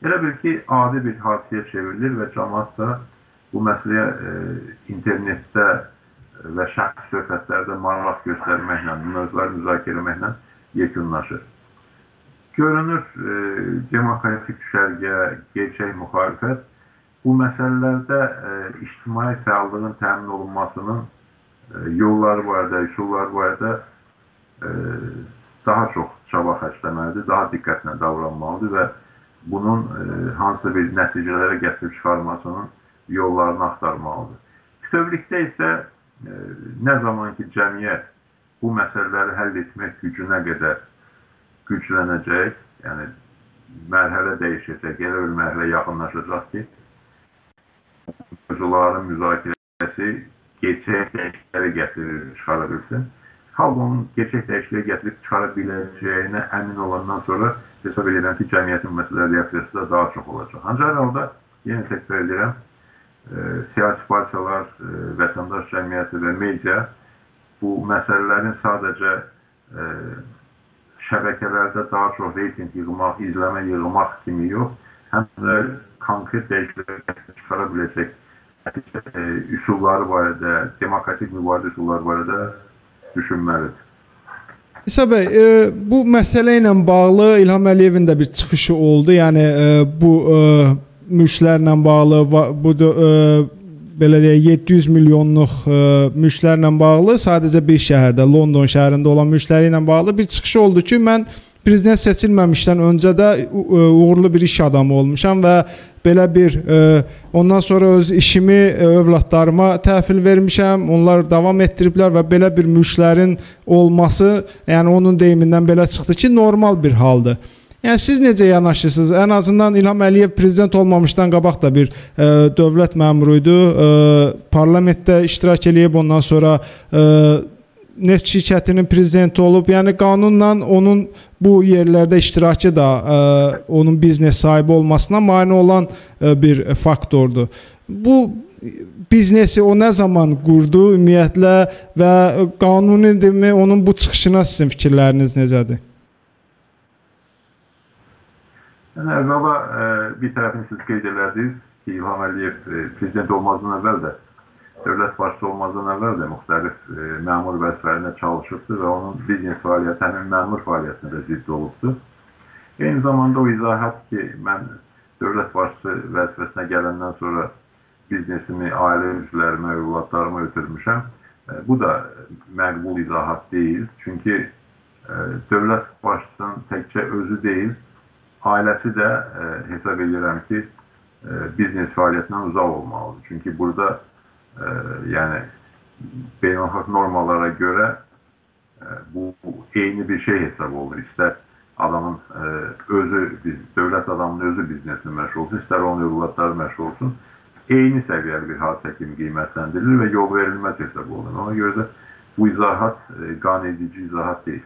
elə bil ki, adi bir hadisəyə çevrilir və cəmaət da bu məsələyə e, internetdə və şəxsi söhbətlərdə maraq göstərməklə, mövzuları müzakirə etməklə yekunlaşır. Görünür e, demokratik düşərgə, gerçək müxalifət bu məsələlərdə e, ictimai fəallığın təmin olunmasının e, yolları barədə, üsulları barədə e, daha çox çaba xərcləməlidir, daha diqqətlə davranmalıdır və bunun e, hansı bir nəticələrə gətirib çıxarmasının yollarını axtarmalıdır. Bütövlükdə isə e, nə zaman ki cəmiyyət bu məsələləri həll etmək gücünə qədər güclənəcək, yəni mərhələ dəyişəcək, elə bir mərhələ yaxınlaşacaq ki, mövzuların müzakirəsi gerçək dəyişiklikləri gətirir, çıxara bilsin. Xalq onun gerçək dəyişikliyə gətirib çıxara biləcəyinə əmin olandan sonra hesab edirəm ki, cəmiyyətin məsələləri reaksiyası da daha çox olacaq. Ancaq halda yenə təkrar edirəm, e, siyasi partiyalar, e, vətəndaş cəmiyyəti və media bu məsələlərin sadəcə e, şəbəkələrdə daha çox reyting yığmaq, izləmə yığmaq kimi yox, həm də konkret dəyişikliklər çıxara biləcək e, üsulları barədə, demokratik mübarizə üsulları barədə düşünməlidir. İsa bəy, e, bu məsələ ilə bağlı İlham Əliyevin də bir çıxışı oldu. Yəni e, bu e, mülklərlə bağlı bu e, belə deyək 700 milyonluq e, mülklərlə bağlı sadəcə bir şəhərdə, London şəhərində olan mülkləri ilə bağlı bir çıxışı oldu ki, mən prezident seçilməmişdən öncə də e, uğurlu bir iş adamı olmuşam və belə bir e, ondan sonra öz işimi e, övladlarıma təhvil vermişəm. Onlar davam etdiriblər və belə bir mülklərin olması, yəni onun deyimindən belə çıxdı ki, normal bir haldır. Yəni siz necə yanaşırsınız? Ən azından İlham Əliyev prezident olmamışdan qabaq da bir e, dövlət məmuru idi. E, parlamentdə iştirak eləyib ondan sonra e, neft şirkətinin prezidenti olub. Yəni qanunla onun bu yerlərdə iştirakı da ə, e, onun biznes sahibi olmasına mane olan ə, e, bir faktordur. Bu biznesi o nə zaman qurdu ümumiyyətlə və qanunidirmi? Onun bu çıxışına sizin fikirləriniz necədir? Yəni əvvəla ə, e, bir tərəfini siz qeyd elədiniz ki, İlham Əliyev prezident olmazdan əvvəl də dövlət başçısı olmazdan əvvəl də müxtəlif e, məmur vəzifələrində çalışıbdı və onun biznes fəaliyyəti həmin məmur fəaliyyətinə də zidd olubdu. Eyni zamanda o izahat ki, mən dövlət başçısı vəzifəsinə gələndən sonra biznesimi ailə üzvlərimə, övladlarıma ötürmüşəm. E, bu da məqbul izahat deyil. Çünki e, dövlət başçısının təkcə özü deyil, ailəsi də e, hesab edirəm ki, biznes fəaliyyətindən uzaq olmalıdır. Çünki burada yəni beynəlxalq normalara görə e, bu, bu eyni bir şey hesab olunur. İstər adamın e, özü, biz, dövlət adamının özü bizneslə məşğul olsun, istər onun övladları məşğul olsun. Eyni səviyyəli bir hadisə kimi qiymətləndirilir və yol verilməz hesab olunur. Ona görə də bu izahat e, qan edici izahat deyil.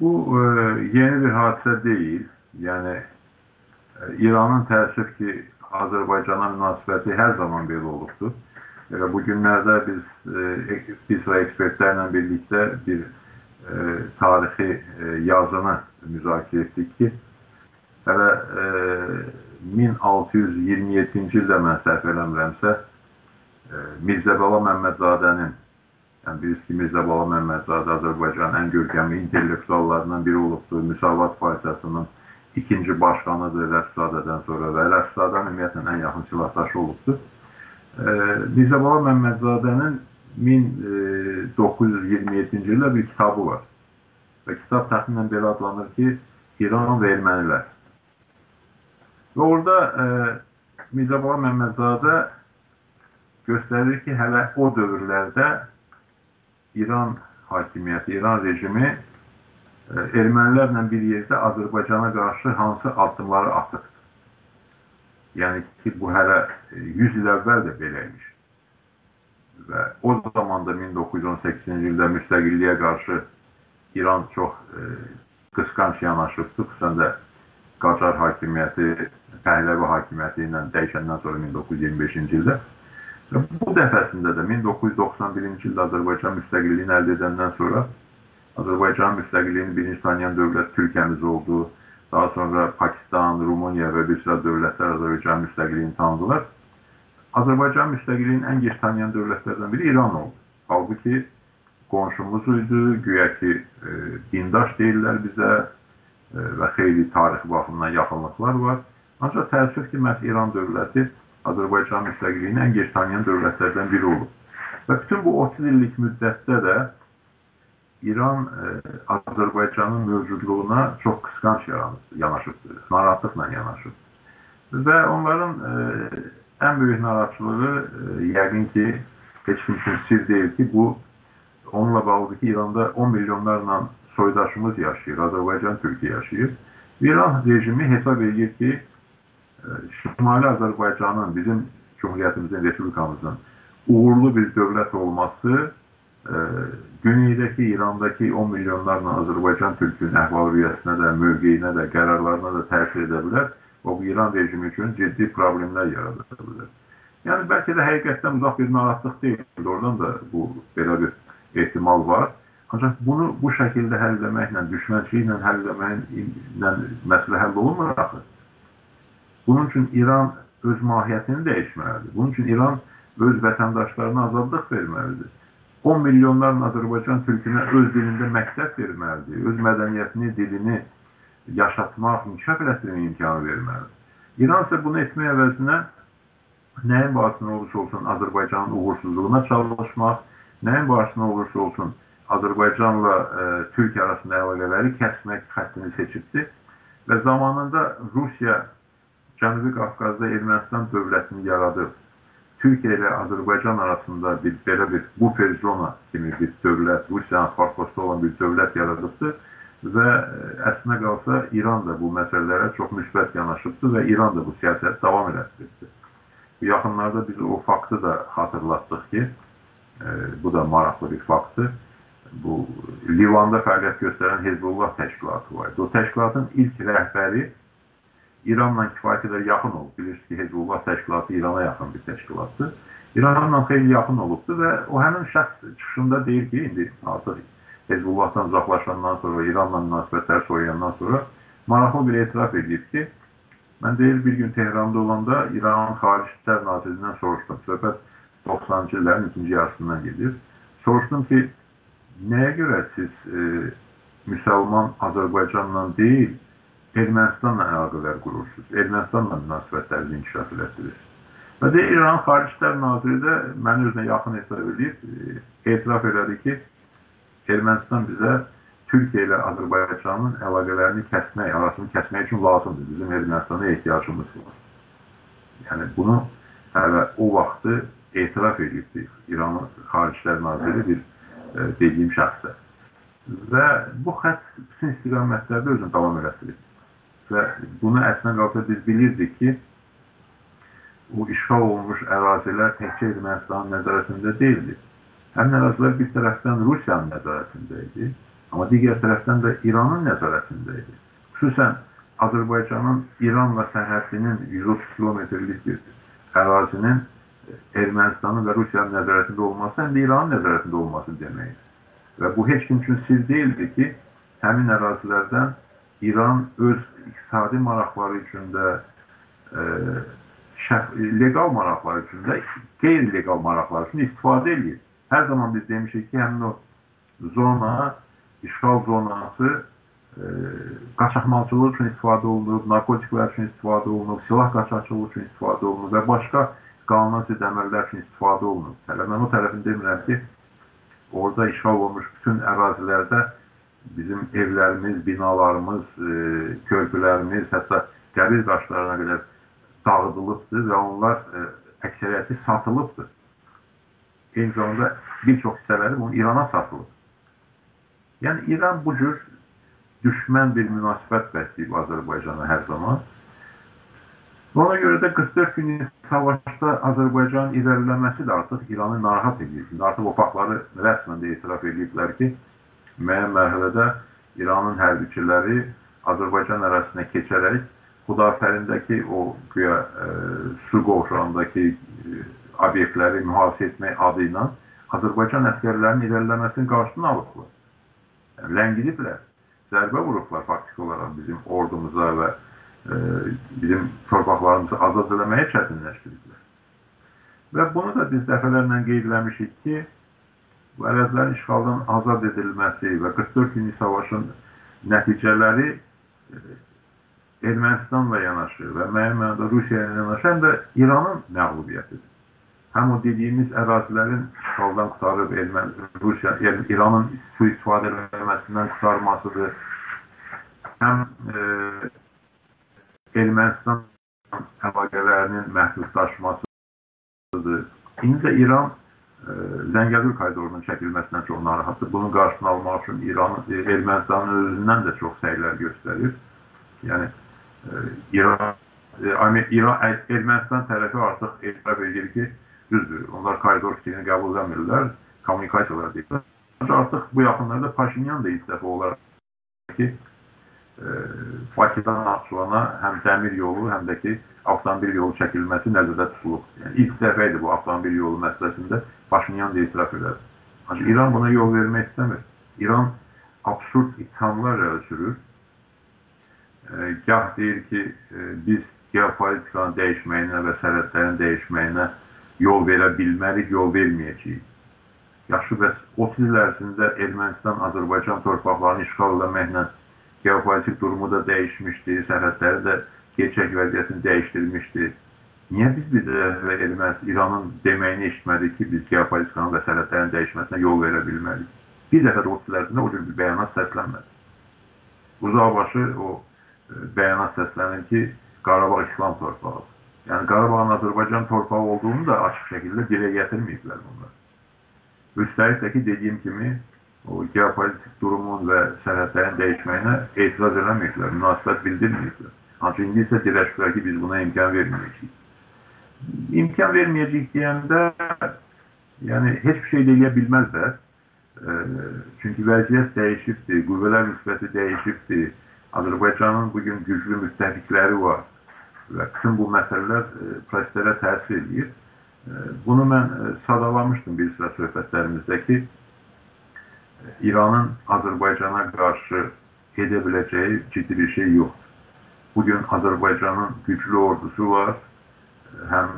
Bu e, yeni bir hadisə deyil. Yəni e, İranın təəssüf ki, Azərbaycana münasibəti hər zaman belə olubdur. Elə bu günlərdə biz e, bir sıra ekspertlərlə birlikdə bir e, tarixi e, yazını müzakirə etdik ki, hələ e, 1627-ci ildə mən səhv eləmirəmsə Mirzəbala Məmmədzadənin yəni bilirsiniz ki, Mirzəbala Məmmədzadə Azərbaycanın ən görkəmli intellektuallarından biri olubdur. Müsavat Partiyasının ikinci başqanıdır Rəfsadədən sonra və Rəfsadən ümumiyyətlə ən yaxın silahdaşı olubdur. Mirzəbala Məmmədzadənin 1927-ci ildə bir kitabı var. Və kitab təxminən belə adlanır ki, İran və ermənilər. Və orada e, Mirzəbala Məmmədzadə göstərir ki, hələ o dövrlərdə İran hakimiyyəti, İran rejimi e, ermənilərlə bir yerdə Azərbaycana qarşı hansı addımları atıb. Yəni ki, bu hələ 100 il əvvəl də belə imiş və o zaman da 1918-ci ildə müstəqilliyə qarşı İran çox e, qısqanc yanaşıbdı, xüsusən də Qacar hakimiyyəti, Pəhləvi hakimiyyəti ilə dəyişəndən sonra 1925-ci ildə. Bu dəfəsində də 1991-ci ildə Azərbaycan müstəqilliyini əldə edəndən sonra Azərbaycanın müstəqilliyini birinci tanıyan dövlət Türkiyəmiz oldu. Daha sonra Pakistan, Rumıniya və bir sıra dövlətlər Azərbaycanın müstəqilliyini tanıdılar. Azərbaycan müstəqilliyini ən geç tanıyan dövlətlərdən biri İran oldu. Halbuki qonşumuz idi, güya ki, e, dindaş deyirlər bizə e, və xeyli tarixi baxımından yaxınlıqlar var. Ancaq təəssüf ki, məhz İran dövləti Azərbaycan müstəqilliyini ən geç tanıyan dövlətlərdən biri olub. Və bütün bu 30 illik müddətdə də İran e, Azərbaycanın mövcudluğuna çox qısqanc yanaşıbdır, narahatlıqla yanaşıb. Və onların e, ən böyük narahatçılığı e, yəqin ki, heç kim üçün sir deyil ki, bu onunla bağlıdır ki, İranda 10 milyonlarla soydaşımız yaşayır, Azərbaycan, Türkiyə yaşayır. İran rejimi hesab edir ki, Şimali Azərbaycanın, bizim Cumhuriyyətimizin, Respublikamızın uğurlu bir dövlət olması e, güneydəki, İrandakı 10 milyonlarla Azərbaycan Türkünün əhval-ruhiyyəsinə də, mövqeyinə də, qərarlarına da təsir edə bilər o İran rejimi üçün ciddi problemlər yarada bilər. Yəni bəlkə də həqiqətdən uzaq bir narahatlıq deyil. Oradan da bu belə bir ehtimal var. Ancaq bunu bu şəkildə həll etməklə, düşmənçiliklə həll etməklə məsələ həll olunmur axı. Bunun üçün İran öz mahiyyətini dəyişməlidir. Bunun üçün İran öz vətəndaşlarına azadlıq verməlidir. 10 milyonlarla Azərbaycan türkünə öz dilində məktəb verməlidir. Öz mədəniyyətini, dilini yaşatmaq, inkişaf elətdirmək imkanı verməlidir. İran isə bunu etmək əvəzinə nəyin bahasına olursa olsun Azərbaycanın uğursuzluğuna çalışmaq, nəyin bahasına olursa olsun Azərbaycanla e, Türkiyə arasında əlaqələri kəsmək xəttini seçibdir və zamanında Rusiya Cənubi Qafqazda Ermənistan dövlətini yaradıb. Türkiyə ilə Azərbaycan arasında bir belə bir bufer zona kimi bir dövlət, Rusiyanın farklısı olan bir dövlət yaradıbdır və əslinə qalsa İran da bu məsələlərə çox müsbət yanaşıbdır və İran da bu siyasəti davam elətdiribdir. Yaxınlarda biz o faktı da xatırlatdıq ki, e, bu da maraqlı bir faktdır. Bu Livanda fəaliyyət göstərən Hezbollah təşkilatı var. O təşkilatın ilk rəhbəri İranla kifayət qədər yaxın olub. Bilirsiniz ki, Hezbollah təşkilatı İrana yaxın bir təşkilatdır. İranla xeyli yaxın olubdur və o həmin şəxs çıxışında deyir ki, indi artıq Hezbollahdan uzaqlaşandan sonra, İranla münasibətləri soyuyandan sonra maraqlı bir etiraf edib ki, mən deyir bir gün Tehranda olanda İranın Xarici İşlər Nazirindən soruşdum. Söhbət 90-cı illərin ikinci yarısından gedir. Soruşdum ki, nəyə görə siz e, müsəlman Azərbaycanla deyil, Ermənistanla əlaqələr qurursunuz, Ermənistanla münasibətlərinizi inkişaf elətdirirsiniz. Və deyir, İranın Xarici İşlər Naziri də məni özünə yaxın hesab edib, e, etiraf elədi ki, Ermənistan bizə Türkiyə ilə Azərbaycanın əlaqələrini kəsmək, arasını kəsmək üçün lazımdır. Bizim Ermənistana ehtiyacımız var. Yəni bunu hələ o vaxtı etiraf edibdir İranın Xaricilər Naziri bir e, dediyim şəxsə. Və bu xətt bütün istiqamətlərdə özünü davam elətdirir. Və bunu əslində qalsa biz bilirdik ki, o işğal olunmuş ərazilər təkcə Ermənistanın nəzarətində deyildi. Həmin ərazilər bir tərəfdən Rusiyanın nəzarətində idi, amma digər tərəfdən də İranın nəzarətində idi. Xüsusən Azərbaycanın İranla sərhədinin 130 kilometrlik bir ərazinin Ermənistanın və Rusiyanın nəzarətində olması həm də İranın nəzarətində olması deməkdir. Və bu heç kim üçün sir deyildi ki, həmin ərazilərdən İran öz iqtisadi maraqları üçün də, e, şəf, legal maraqlar üçün də qeyri-legal maraqlar üçün istifadə edir. Hər zaman biz demişik ki, həmin o zona, işğal zonası e, qaçaqmalçılıq üçün istifadə olunub, narkotiklər üçün istifadə olunub, silah qaçaqçılığı üçün istifadə olunub və başqa qanuna zidd əməllər üçün istifadə olunub. Hələ mən o tərəfini demirəm ki, orada işğal olunmuş bütün ərazilərdə bizim evlərimiz, binalarımız, e, körpülərimiz, hətta qəbir daşlarına qədər dağıdılıbdır və onlar e, əksəriyyəti satılıbdır. Eyni zamanda bir çox hissələri bunun İrana satılıb. Yəni İran bu cür düşmən bir münasibət bəsləyib Azərbaycana hər zaman. Ona görə də 44 günlük savaşda Azərbaycanın irəliləməsi də artıq İranı narahat edir. Artıq o faktları rəsmən də etiraf ediblər ki, müəyyən mərhələdə İranın hərbiçiləri Azərbaycan ərazisinə keçərək Xudafərindəki o güya e, su qovşağındakı e, obyektləri mühafizə etmək adı ilə Azərbaycan əskərlərinin irəliləməsinin qarşısını alıblar. Yəni, ləngidiblər, zərbə vurublar faktiki olaraq bizim ordumuza və e, bizim torpaqlarımızı azad eləməyə çətinləşdiriblər. Və bunu da biz dəfələrlə qeyd eləmişik ki, bu ərazilərin işğaldan azad edilməsi və 44 günlük savaşın nəticələri e, Ermənistanla yanaşı və müəyyən mənada Rusiya ilə yanaşı həm də İranın məğlubiyyətidir. Həm o dediyimiz ərazilərin işğaldan qutarıb Ermən Rusiya, yəni İranın sui-istifadə edilməsindən qutarmasıdır. Həm e, Ermənistan əlaqələrinin məhdudlaşmasıdır. İndi də İran Zəngəzur koridorunun çəkilməsindən çox narahatdır. Bunun qarşısını almaq üçün İran, e, Ermənistanın özündən də çox səylər göstərir. Yəni İran İran Ermənistan tərəfi artıq etiraf edir ki, düzdür, onlar koridor fikrini qəbul etmirlər, kommunikasiyalar deyirlər. Artıq bu yaxınlarda Paşinyan da ilk dəfə olaraq ki, e, Bakıdan Naxçıvana həm dəmir yolu, həm də ki, avtomobil yolu çəkilməsi nəzərdə tutulub. Yəni ilk dəfə idi bu avtomobil yolu məsələsində Paşinyan da etiraf edir. Ancaq İran buna yol vermək istəmir. İran absurd ithamlar irəli sürür e, gah deyir ki, e, biz geopolitikanın dəyişməyinə və sərhədlərin dəyişməyinə yol verə bilmərik, yol verməyəcəyik. Yaxşı, bəs 30 il ərzində Ermənistan Azərbaycan torpaqlarını işğal eləməklə geopolitik durumu da dəyişmişdi, sərhədləri də gerçək vəziyyətini dəyişdirmişdi. Niyə biz bir də Ermənistan, İranın deməyini eşitmədik ki, biz geopolitikanın və sərhədlərin dəyişməsinə yol verə bilmərik? Bir dəfə də 30 il ərzində o cür bir bəyanat səslənmədi. Uzaqbaşı o bəyanat səslənir ki, Qarabağ İslam torpağıdır. Yəni Qarabağın Azərbaycan torpağı olduğunu da açıq şəkildə dilə gətirməyiblər bunlar. Üstəlik də ki, dediyim kimi, o geopolitik durumun və sərhədlərin dəyişməyinə etiraz eləməyiblər, münasibət bildirməyiblər. Ancaq indi isə dirəşiblər ki, biz buna imkan verməyəcəyik. İmkan verməyəcəyik deyəndə, yəni heç bir şey də eləyə bilməzlər. Çünki vəziyyət dəyişibdir, qüvvələr müsbəti dəyişibdir Azərbaycanın bugün güclü müttəfiqləri var və bütün bu məsələlər proseslərə təsir edir. E, bunu mən sadalamışdım bir sıra söhbətlərimizdə ki, İranın Azərbaycana qarşı edə biləcəyi ciddi bir şey yoxdur. Bugün Azərbaycanın güclü ordusu var, həm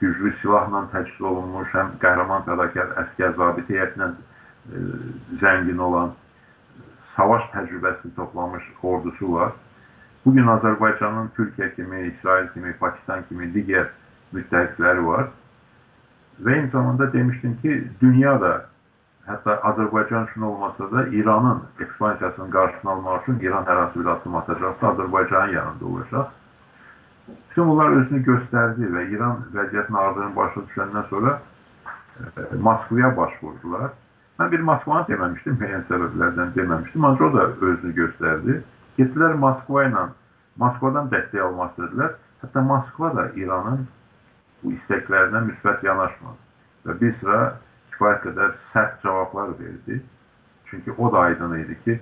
güclü silahla təchiz olunmuş, həm qəhrəman fədakar əskər zabit heyətinə zəngin olan savaş təcrübəsini toplamış ordusu var. Bugün Azərbaycanın Türkiyə kimi, İsrail kimi, Pakistan kimi digər müttəfiqləri var. Və eyni zamanda demişdim ki, dünya da hətta Azərbaycan üçün olmasa da İranın ekspansiyasının qarşısını almaq üçün İran hər hansı bir addım atacaqsa Azərbaycanın yanında olacaq. Bütün bunlar özünü göstərdi və İran vəziyyətin ağırlığını başa düşəndən sonra e, Moskvaya başvurdular. Mən bir Moskvanı deməmişdim, müəyyən səbəblərdən deməmişdim, ancaq o da özünü göstərdi. Getdilər Moskva ilə, Moskvadan dəstək almaq istədilər. Hətta Moskva da İranın bu istəklərinə müsbət yanaşmadı. Və bir sıra kifayət qədər sərt cavablar verdi. Çünki o da aydın idi ki,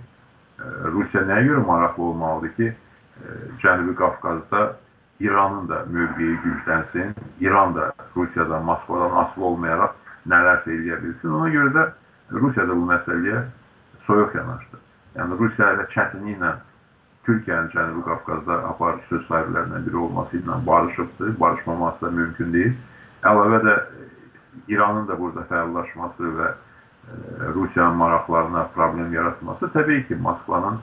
e, Rusiya nəyə görə maraqlı olmalıdır ki, e, Cənubi Qafqazda İranın da mövqeyi güclənsin, İran da Rusiyadan, Moskvadan asılı olmayaraq nələrsə eləyə bilsin. Ona görə də Rusiya da bu məsələyə soyuq yanaşdı. Yəni Rusiya ilə çətinliklə Türkiyənin Cənubi Qafqazda aparıcı söz sahiblərindən biri olması ilə barışıbdır. Barışmaması da mümkün deyil. Əlavə də İranın da burada fəallaşması və e, Rusiyanın maraqlarına problem yaratması təbii ki, Moskvanın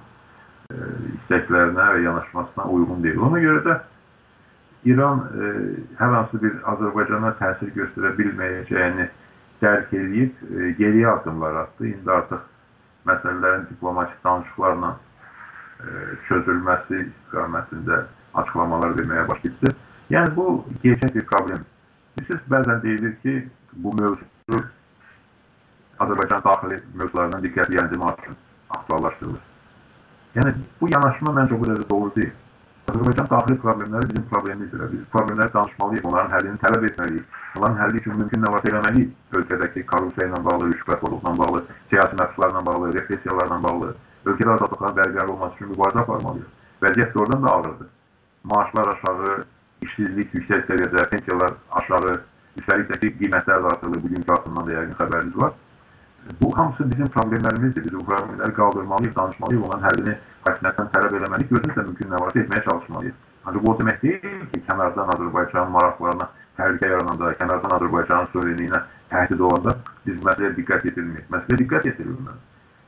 e, istəklərinə və yanaşmasına uyğun deyil. Ona görə də İran e, hər hansı bir Azərbaycana təsir göstərə bilməyəcəyini dərk edib geriyə addımlar atdı. İndi artıq məsələlərin diplomatik danışıqlarla çözülməsi istiqamətində açıqlamalar verməyə başlayıbdır. Yəni bu gerçək bir problem. Bilirsiniz, bəzən deyilir ki, bu mövzu Azərbaycan daxili mövzularından diqqət yəndirmək üçün aktuallaşdırılır. Yəni bu yanaşma məncə bu dərəcə doğru deyil. Azərbaycan daxili problemləri bizim problemimizdir. Biz problemləri danışmalıyıq, onların həllini tələb etməliyik. Onların həlli üçün mümkün nə varsa eləməliyik. Ölkədəki korrupsiya ilə bağlı, rüşvətçiliklə bağlı, siyasi məhbuslarla bağlı, repressiyalarla bağlı, ölkədə azadlıqların bərqərar olması üçün mübarizə aparmalıyıq. Vəziyyət doğrudan da ağırdır. Maaşlar aşağı, işsizlik yüksək səviyyədə, pensiyalar aşağı, üstəlik də ki, qiymətlər də artırılır. Bugünkü artımdan da yəqin xəbəriniz var. Bu hamısı bizim problemlərimizdir. Biz bu problemləri qaldırmalıyıq, danışmalıyıq, onların həllini hakimiyyətdən tələb eləməliyik, özümüz də mümkün nə varsa etməyə çalışmalıyıq. Ancaq bu o demək deyil ki, kənardan Azərbaycanın maraqlarına təhlükə yarananda, kənardan Azərbaycanın suverenliyinə təhdid olanda biz məsələyə diqqət yetirilməyik. Məsələyə diqqət yetirilməli.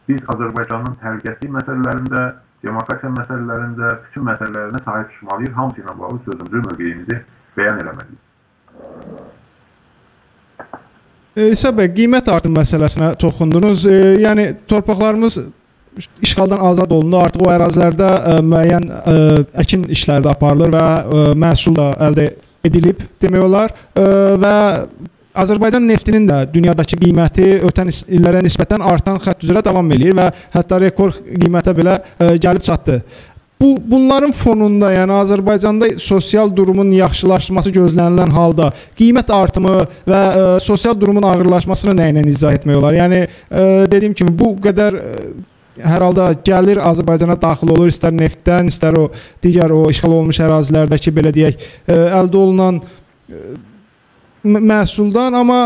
Biz Azərbaycanın təhlükəsizlik məsələlərində, demokratiya məsələlərində, bütün məsələlərinə sahib çıxmalıyıq. Hamısı ilə bağlı sözümüzü, mövqeyimizi bəyan eləməliyik. İsa bəy, qiymət artım məsələsinə toxundunuz. E, yəni torpaqlarımız işğaldan azad olundu. Artıq o ərazilərdə ə, e, müəyyən ə, e, əkin işləri də aparılır və ə, məhsul da əldə edilib demək olar ə, və Azərbaycan neftinin də dünyadakı qiyməti ötən illərə nisbətən artan xətt üzrə davam eləyir və hətta rekord qiymətə belə ə, gəlib çatdı. Bu bunların fonunda, yəni Azərbaycanda sosial durumun yaxşılaşması gözlənilən halda qiymət artımı və ə, sosial durumun ağırlaşmasını nə ilə izah etmək olar? Yəni ə, dediyim kimi bu qədər ə, hər halda gəlir Azərbaycana daxil olur, istər neftdən, istər o digər o işğal olunmuş ərazilərdəki belə deyək, ə, əldə olunan ə, məhsuldan, amma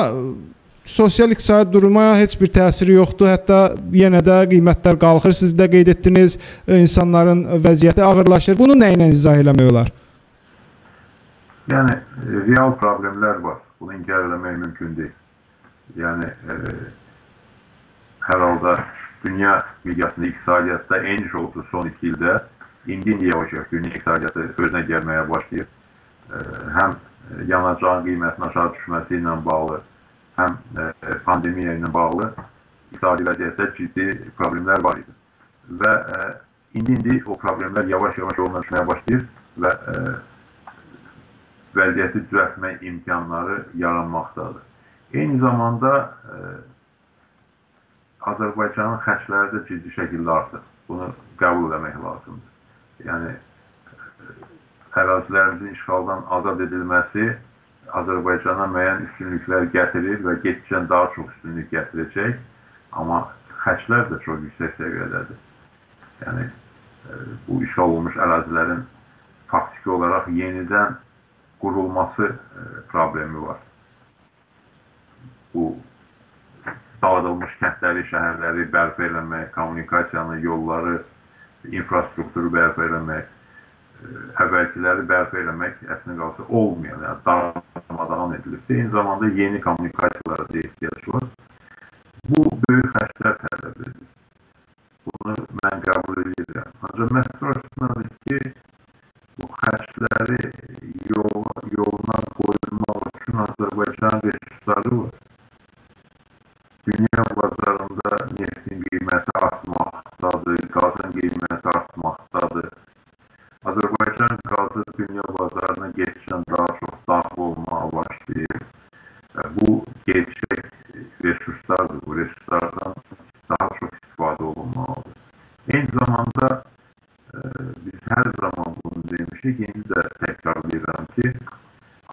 sosial-iqtisadi duruma heç bir təsiri yoxdur. Hətta yenə də qiymətlər qalxır. Siz də qeyd etdiniz, e, insanların vəziyyəti ağırlaşır. Bunu nə ilə izah eləmək olar? Yəni e, real problemlər var. Bunu inkar eləmək mümkün deyil. Yəni e, hər halda dünya miqyasında iqtisadiyyatda eniş oldu son 2 ildə. İndi yavaş-yavaş dünya iqtisadiyyatı özünə gəlməyə başlayır. E, həm yanacağın qiymətinin aşağı düşməsi ilə bağlı, həm e, pandemiya ilə bağlı iqtisadi vəziyyətdə ciddi problemlər var idi. Və ə, e, indi-indi o problemlər yavaş-yavaş yoğunlaşmaya başlayır və ə, e, vəziyyəti düzəltmək imkanları yaranmaqdadır. Eyni zamanda ə, Azərbaycanın xərcləri də ciddi şəkildə artır. Bunu qəbul etmək lazımdır. Yəni ərazilərimizin işğaldan azad edilməsi Azərbaycana müəyyən üstünlüklər gətirir və getdikcə daha çox üstünlük gətirəcək. Amma xərclər də çox yüksək səviyyədədir. Yəni e, bu işğal olunmuş ərazilərin faktiki olaraq yenidən qurulması e, problemi var. Bu dağıdılmış kəndləri, şəhərləri bərpa eləmək, kommunikasiyanı, yolları, infrastrukturu bərpa eləmək, əvvəlkiləri bərpa eləmək əslində qalsa olmayan, yəni darmadağın edilib. Eyni zamanda yeni kommunikasiyalara da ehtiyac var. Bu böyük xərclər tələb edir. Bunu mən qəbul edirəm. Ancaq məsələ orasındadır ki, bu xərcləri yol, yoluna qoyulmaq üçün Azərbaycan resursları var. Dünya bazarında neftin qiyməti artmaqdadır, qazın qiyməti artmaqdadır. Qazı dünya bazarına getdikcə daha çox daxil olmağa başlayır. Bu gerçək resurslardır. Bu resurslardan daha çox istifadə olunmalıdır. Eyni zamanda e, biz hər zaman bunu demişik, indi də təkrarlayıram ki,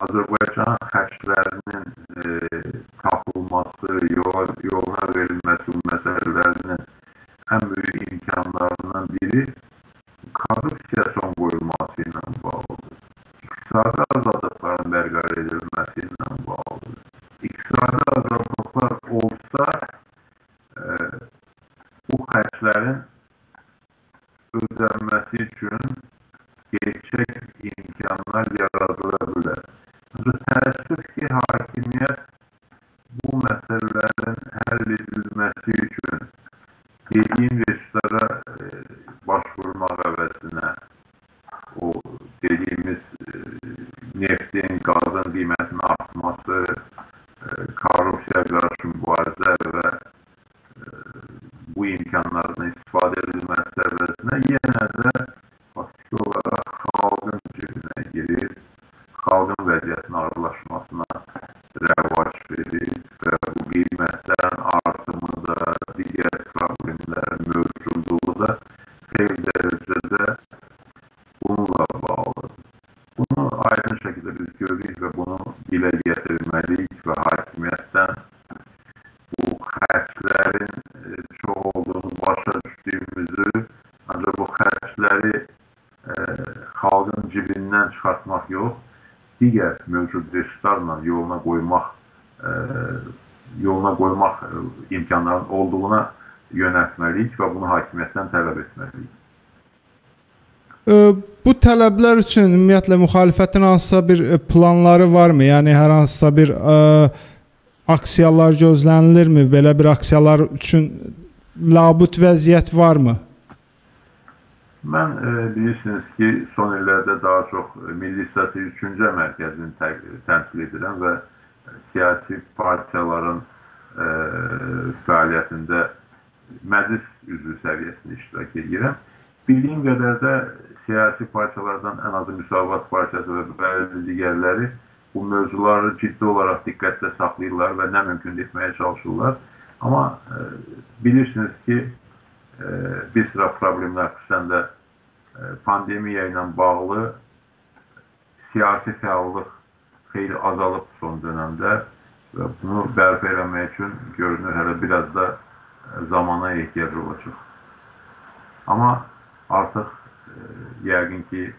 Azərbaycan xərclərinin e, tapılması, yol, yoluna verilməsi bu məsələlərinin ən böyük imkanlarından biri korrupsiya son qoyulması ilə bağlıdır. İqtisadi azadlıqların bərqərar edilməsi ilə bağlıdır. İqtisadi azadlıqlar olsa, e, bu xərclərin ödənməsi üçün gerçek imkanlar yaratılabilir. Ancak təəssüf ki, hakimiyyət bu meselelerin həll edilməsi üçün dediyim resurslara e, başvurmaq əvəzinə o dediğimiz e, neftin, gazın kıymetinin artması, e, korrupsiya karşı mübarizə və e, bu imkanlardan istifadə edilməsi əvəzinə yenə də faktiki olaraq xalqın cibinə girir, xalqın vəziyyətinin ağırlaşmasına rəvac verir və bu qiymətlərin artımı da, digər problemlərin mövcudluğu da xeyli dərəcədə bununla bağlı. Bunu aydın şəkildə biz görürük və bunu dilə gətirməliyik və hakimiyyətdən bu xərclərin e, çox olduğunu başa düşdüyümüzü, ancaq bu xərcləri e, xalqın cibindən çıxartmaq yox, mövcud resurslarla yoluna qoymaq e, yoluna qoymaq e, imkanlarının olduğuna yönəltməliyik və bunu hakimiyyətdən tələb etməliyik. Bu tələblər üçün ümumiyyətlə müxalifətin hansısa bir e, planları varmı? Yəni hər hansısa bir ə, aksiyalar gözlənilirmi? Belə bir aksiyalar üçün labut vəziyyət varmı? Mən e, bilirsiniz ki, son illərdə daha çox Milli Strateji Düşüncə Mərkəzini təmsil edirəm və siyasi partiyaların e, fəaliyyətində məclis üzvü səviyyəsində iştirak edirəm. Bildiyim qədər də siyasi partiyalardan ən azı Müsavat Partiyası və bəzi digərləri bu mövzuları ciddi olaraq diqqətdə saxlayırlar və nə mümkün etməyə çalışırlar. Amma e, bilirsiniz ki, e, bir sıra problemlər xüsusən də e, pandemiya ilə bağlı siyasi fəallıq xeyli azalıb son dönəmdə və bunu bərpa eləmək üçün görünür hələ biraz da zamana ehtiyac olacaq. Amma artıq e, yəqin ki,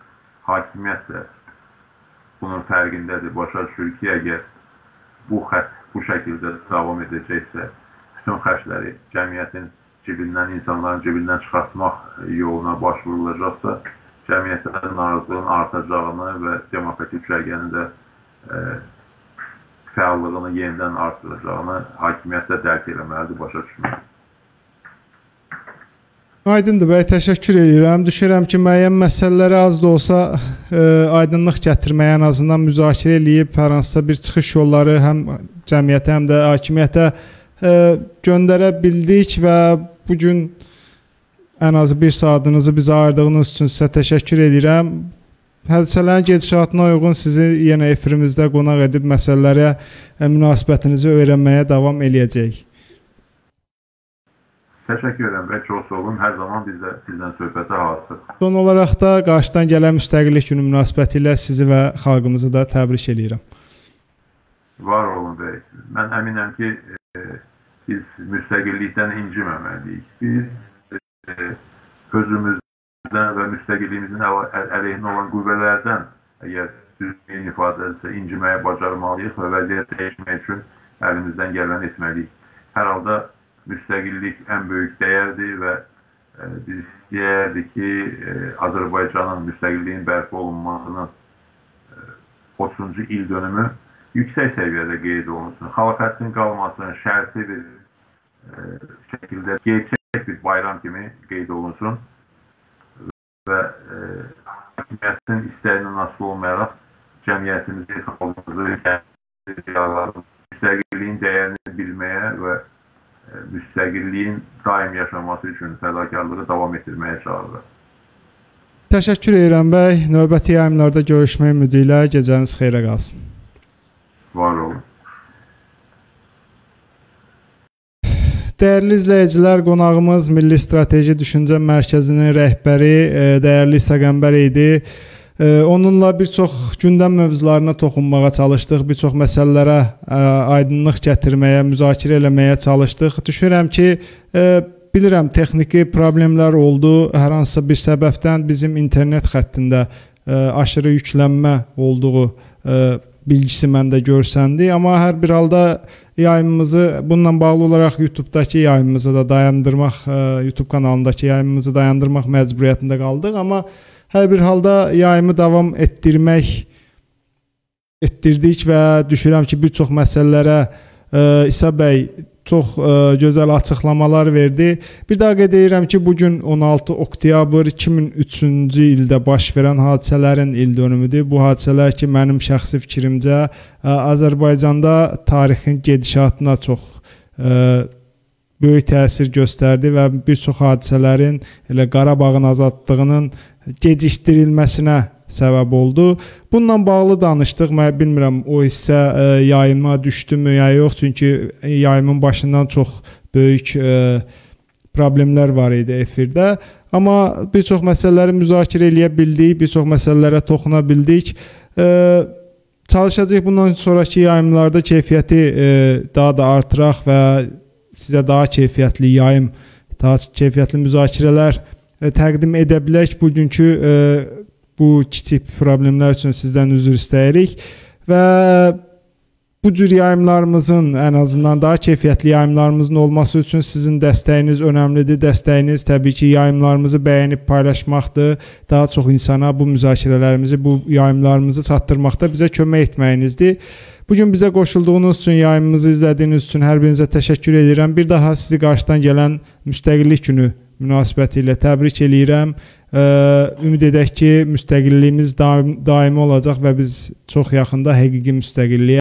hakimiyyət də bunun fərqindədir. Başa düşür ki, əgər bu xətt bu şəkildə davam edəcəksə, bütün xərcləri cəmiyyətin cibindən, insanların cibindən çıxartmaq yoluna başvurulacaqsa, cəmiyyətlərin narazılığının artacağını və demokratik düşərgənin də e, fəallığını yenidən artıracağını hakimiyyət də dərk eləməlidir, başa düşməlidir. Aydındır bəy, təşəkkür edirəm. Düşünürəm ki, müəyyən məsələləri az da olsa ə, e, aydınlıq gətirməyə ən azından müzakirə eləyib hər hansısa bir çıxış yolları həm cəmiyyətə, həm də hakimiyyətə ə, e, göndərə bildik və bu gün ən azı bir saatınızı bizə ayırdığınız üçün sizə təşəkkür edirəm. Hadisələrin gedişatına uyğun sizi yenə efirimizdə qonaq edib məsələlərə münasibətinizi öyrənməyə davam eləyəcəyik. Təşəkkür edirəm və çox sağ olun. Hər zaman biz də sizlə söhbətə hazırıq. Son olaraq da qarşıdan gələn müstəqillik günü münasibətilə sizi və xalqımızı da təbrik edirəm. Var olun bəy. Mən əminəm ki, e, biz müstəqillikdən inciməməliyik. Biz e, özümüzdən və müstəqilliyimizin əleyhinə olan qüvvələrdən əgər düzgün ifadədirsə inciməyə bacarmalıyıq və vəziyyət dəyişmək üçün əlimizdən gələni etməliyik. Hər halda müstəqillik ən böyük dəyərdir və e, biz istəyərdik ki, e, Azərbaycanın müstəqilliyin bərpa olunmasının e, 30-cu il dönümü yüksək səviyyədə qeyd olunsun. Xalq həttinin qalmasının şərti bir e, şəkildə gerçək bir bayram kimi qeyd olunsun və e, hakimiyyətin istəyindən asılı olmayaraq cəmiyyətimizi, xalqımızı, müstəqilliyin dəyərini bilməyə və müstəqilliyin daim yaşaması üçün fədakarlığı davam etdirməyə çağırır. Təşəkkür edirəm bəy. Növbəti yayımlarda görüşmək ümidi ilə gecəniz xeyrə qalsın. Var olun. Dəyərli izləyicilər, qonağımız Milli Strateji Düşüncə Mərkəzinin rəhbəri, e, dəyərli İsa Qəmbər idi. Onunla bir çox gündəm mövzularına toxunmağa çalışdıq, bir çox məsələlərə aydınlıq gətirməyə, müzakirə eləməyə çalışdıq. Düşünürəm ki, bilirəm texniki problemlər oldu. Hər hansısa bir səbəbdən bizim internet xəttində aşırı yüklənmə olduğu bilgisi məndə görsəndi, amma hər bir halda yayımımızı bununla bağlı olaraq YouTube-dakı yayımımızı da dayandırmaq, YouTube kanalındakı yayımımızı dayandırmaq məcburiyyətində qaldıq, amma Hər bir halda yayımı davam etdirmək etdirdik və düşünürəm ki, bir çox məsələlərə ə, İsa bəy çox ə, gözəl açıqlamalar verdi. Bir daha qeyd edirəm ki, bu gün 16 oktyabr 2003-cü ildə baş verən hadisələrin il dönümüdür. Bu hadisələr ki, mənim şəxsi fikrimcə ə, Azərbaycanda tarixin gedişatına çox ə, böyük təsir göstərdi və bir çox hadisələrin elə Qarabağın azadlığının gecikdirilməsinə səbəb oldu. Bununla bağlı danışdıq. Mən bilmirəm o hissə ə, e, yayıma düşdümü ya yox, çünki yayımın başından çox böyük ə, e, problemlər var idi efirdə. Amma bir çox məsələləri müzakirə eləyə bildik, bir çox məsələlərə toxuna bildik. Ə, e, çalışacağıq bundan sonrakı yayımlarda keyfiyyəti ə, daha da artıraq və sizə daha keyfiyyətli yayım, daha keyfiyyətli müzakirələr ə, təqdim edə bilək. Bugünkü ə, Bu kiçik problemlər üçün sizdən üzr istəyirik və bu cür yayımlarımızın ən azından daha keyfiyyətli yayımlarımızın olması üçün sizin dəstəyiniz önəmlidir. Dəstəyiniz təbii ki, yayımlarımızı bəyənib paylaşmaqdır. Daha çox insana bu müzakirələrimizi, bu yayımlarımızı çatdırmaqda bizə kömək etməyinizdir. Bu gün bizə qoşulduğunuz üçün, yayımımızı izlədiyiniz üçün hər birinizə təşəkkür edirəm. Bir daha sizi qarşıdan gələn Müstəqillik günü münasibəti ilə təbrik eləyirəm. Ümid edək ki, müstəqilliyimiz daim, daimi olacaq və biz çox yaxında həqiqi müstəqilliyə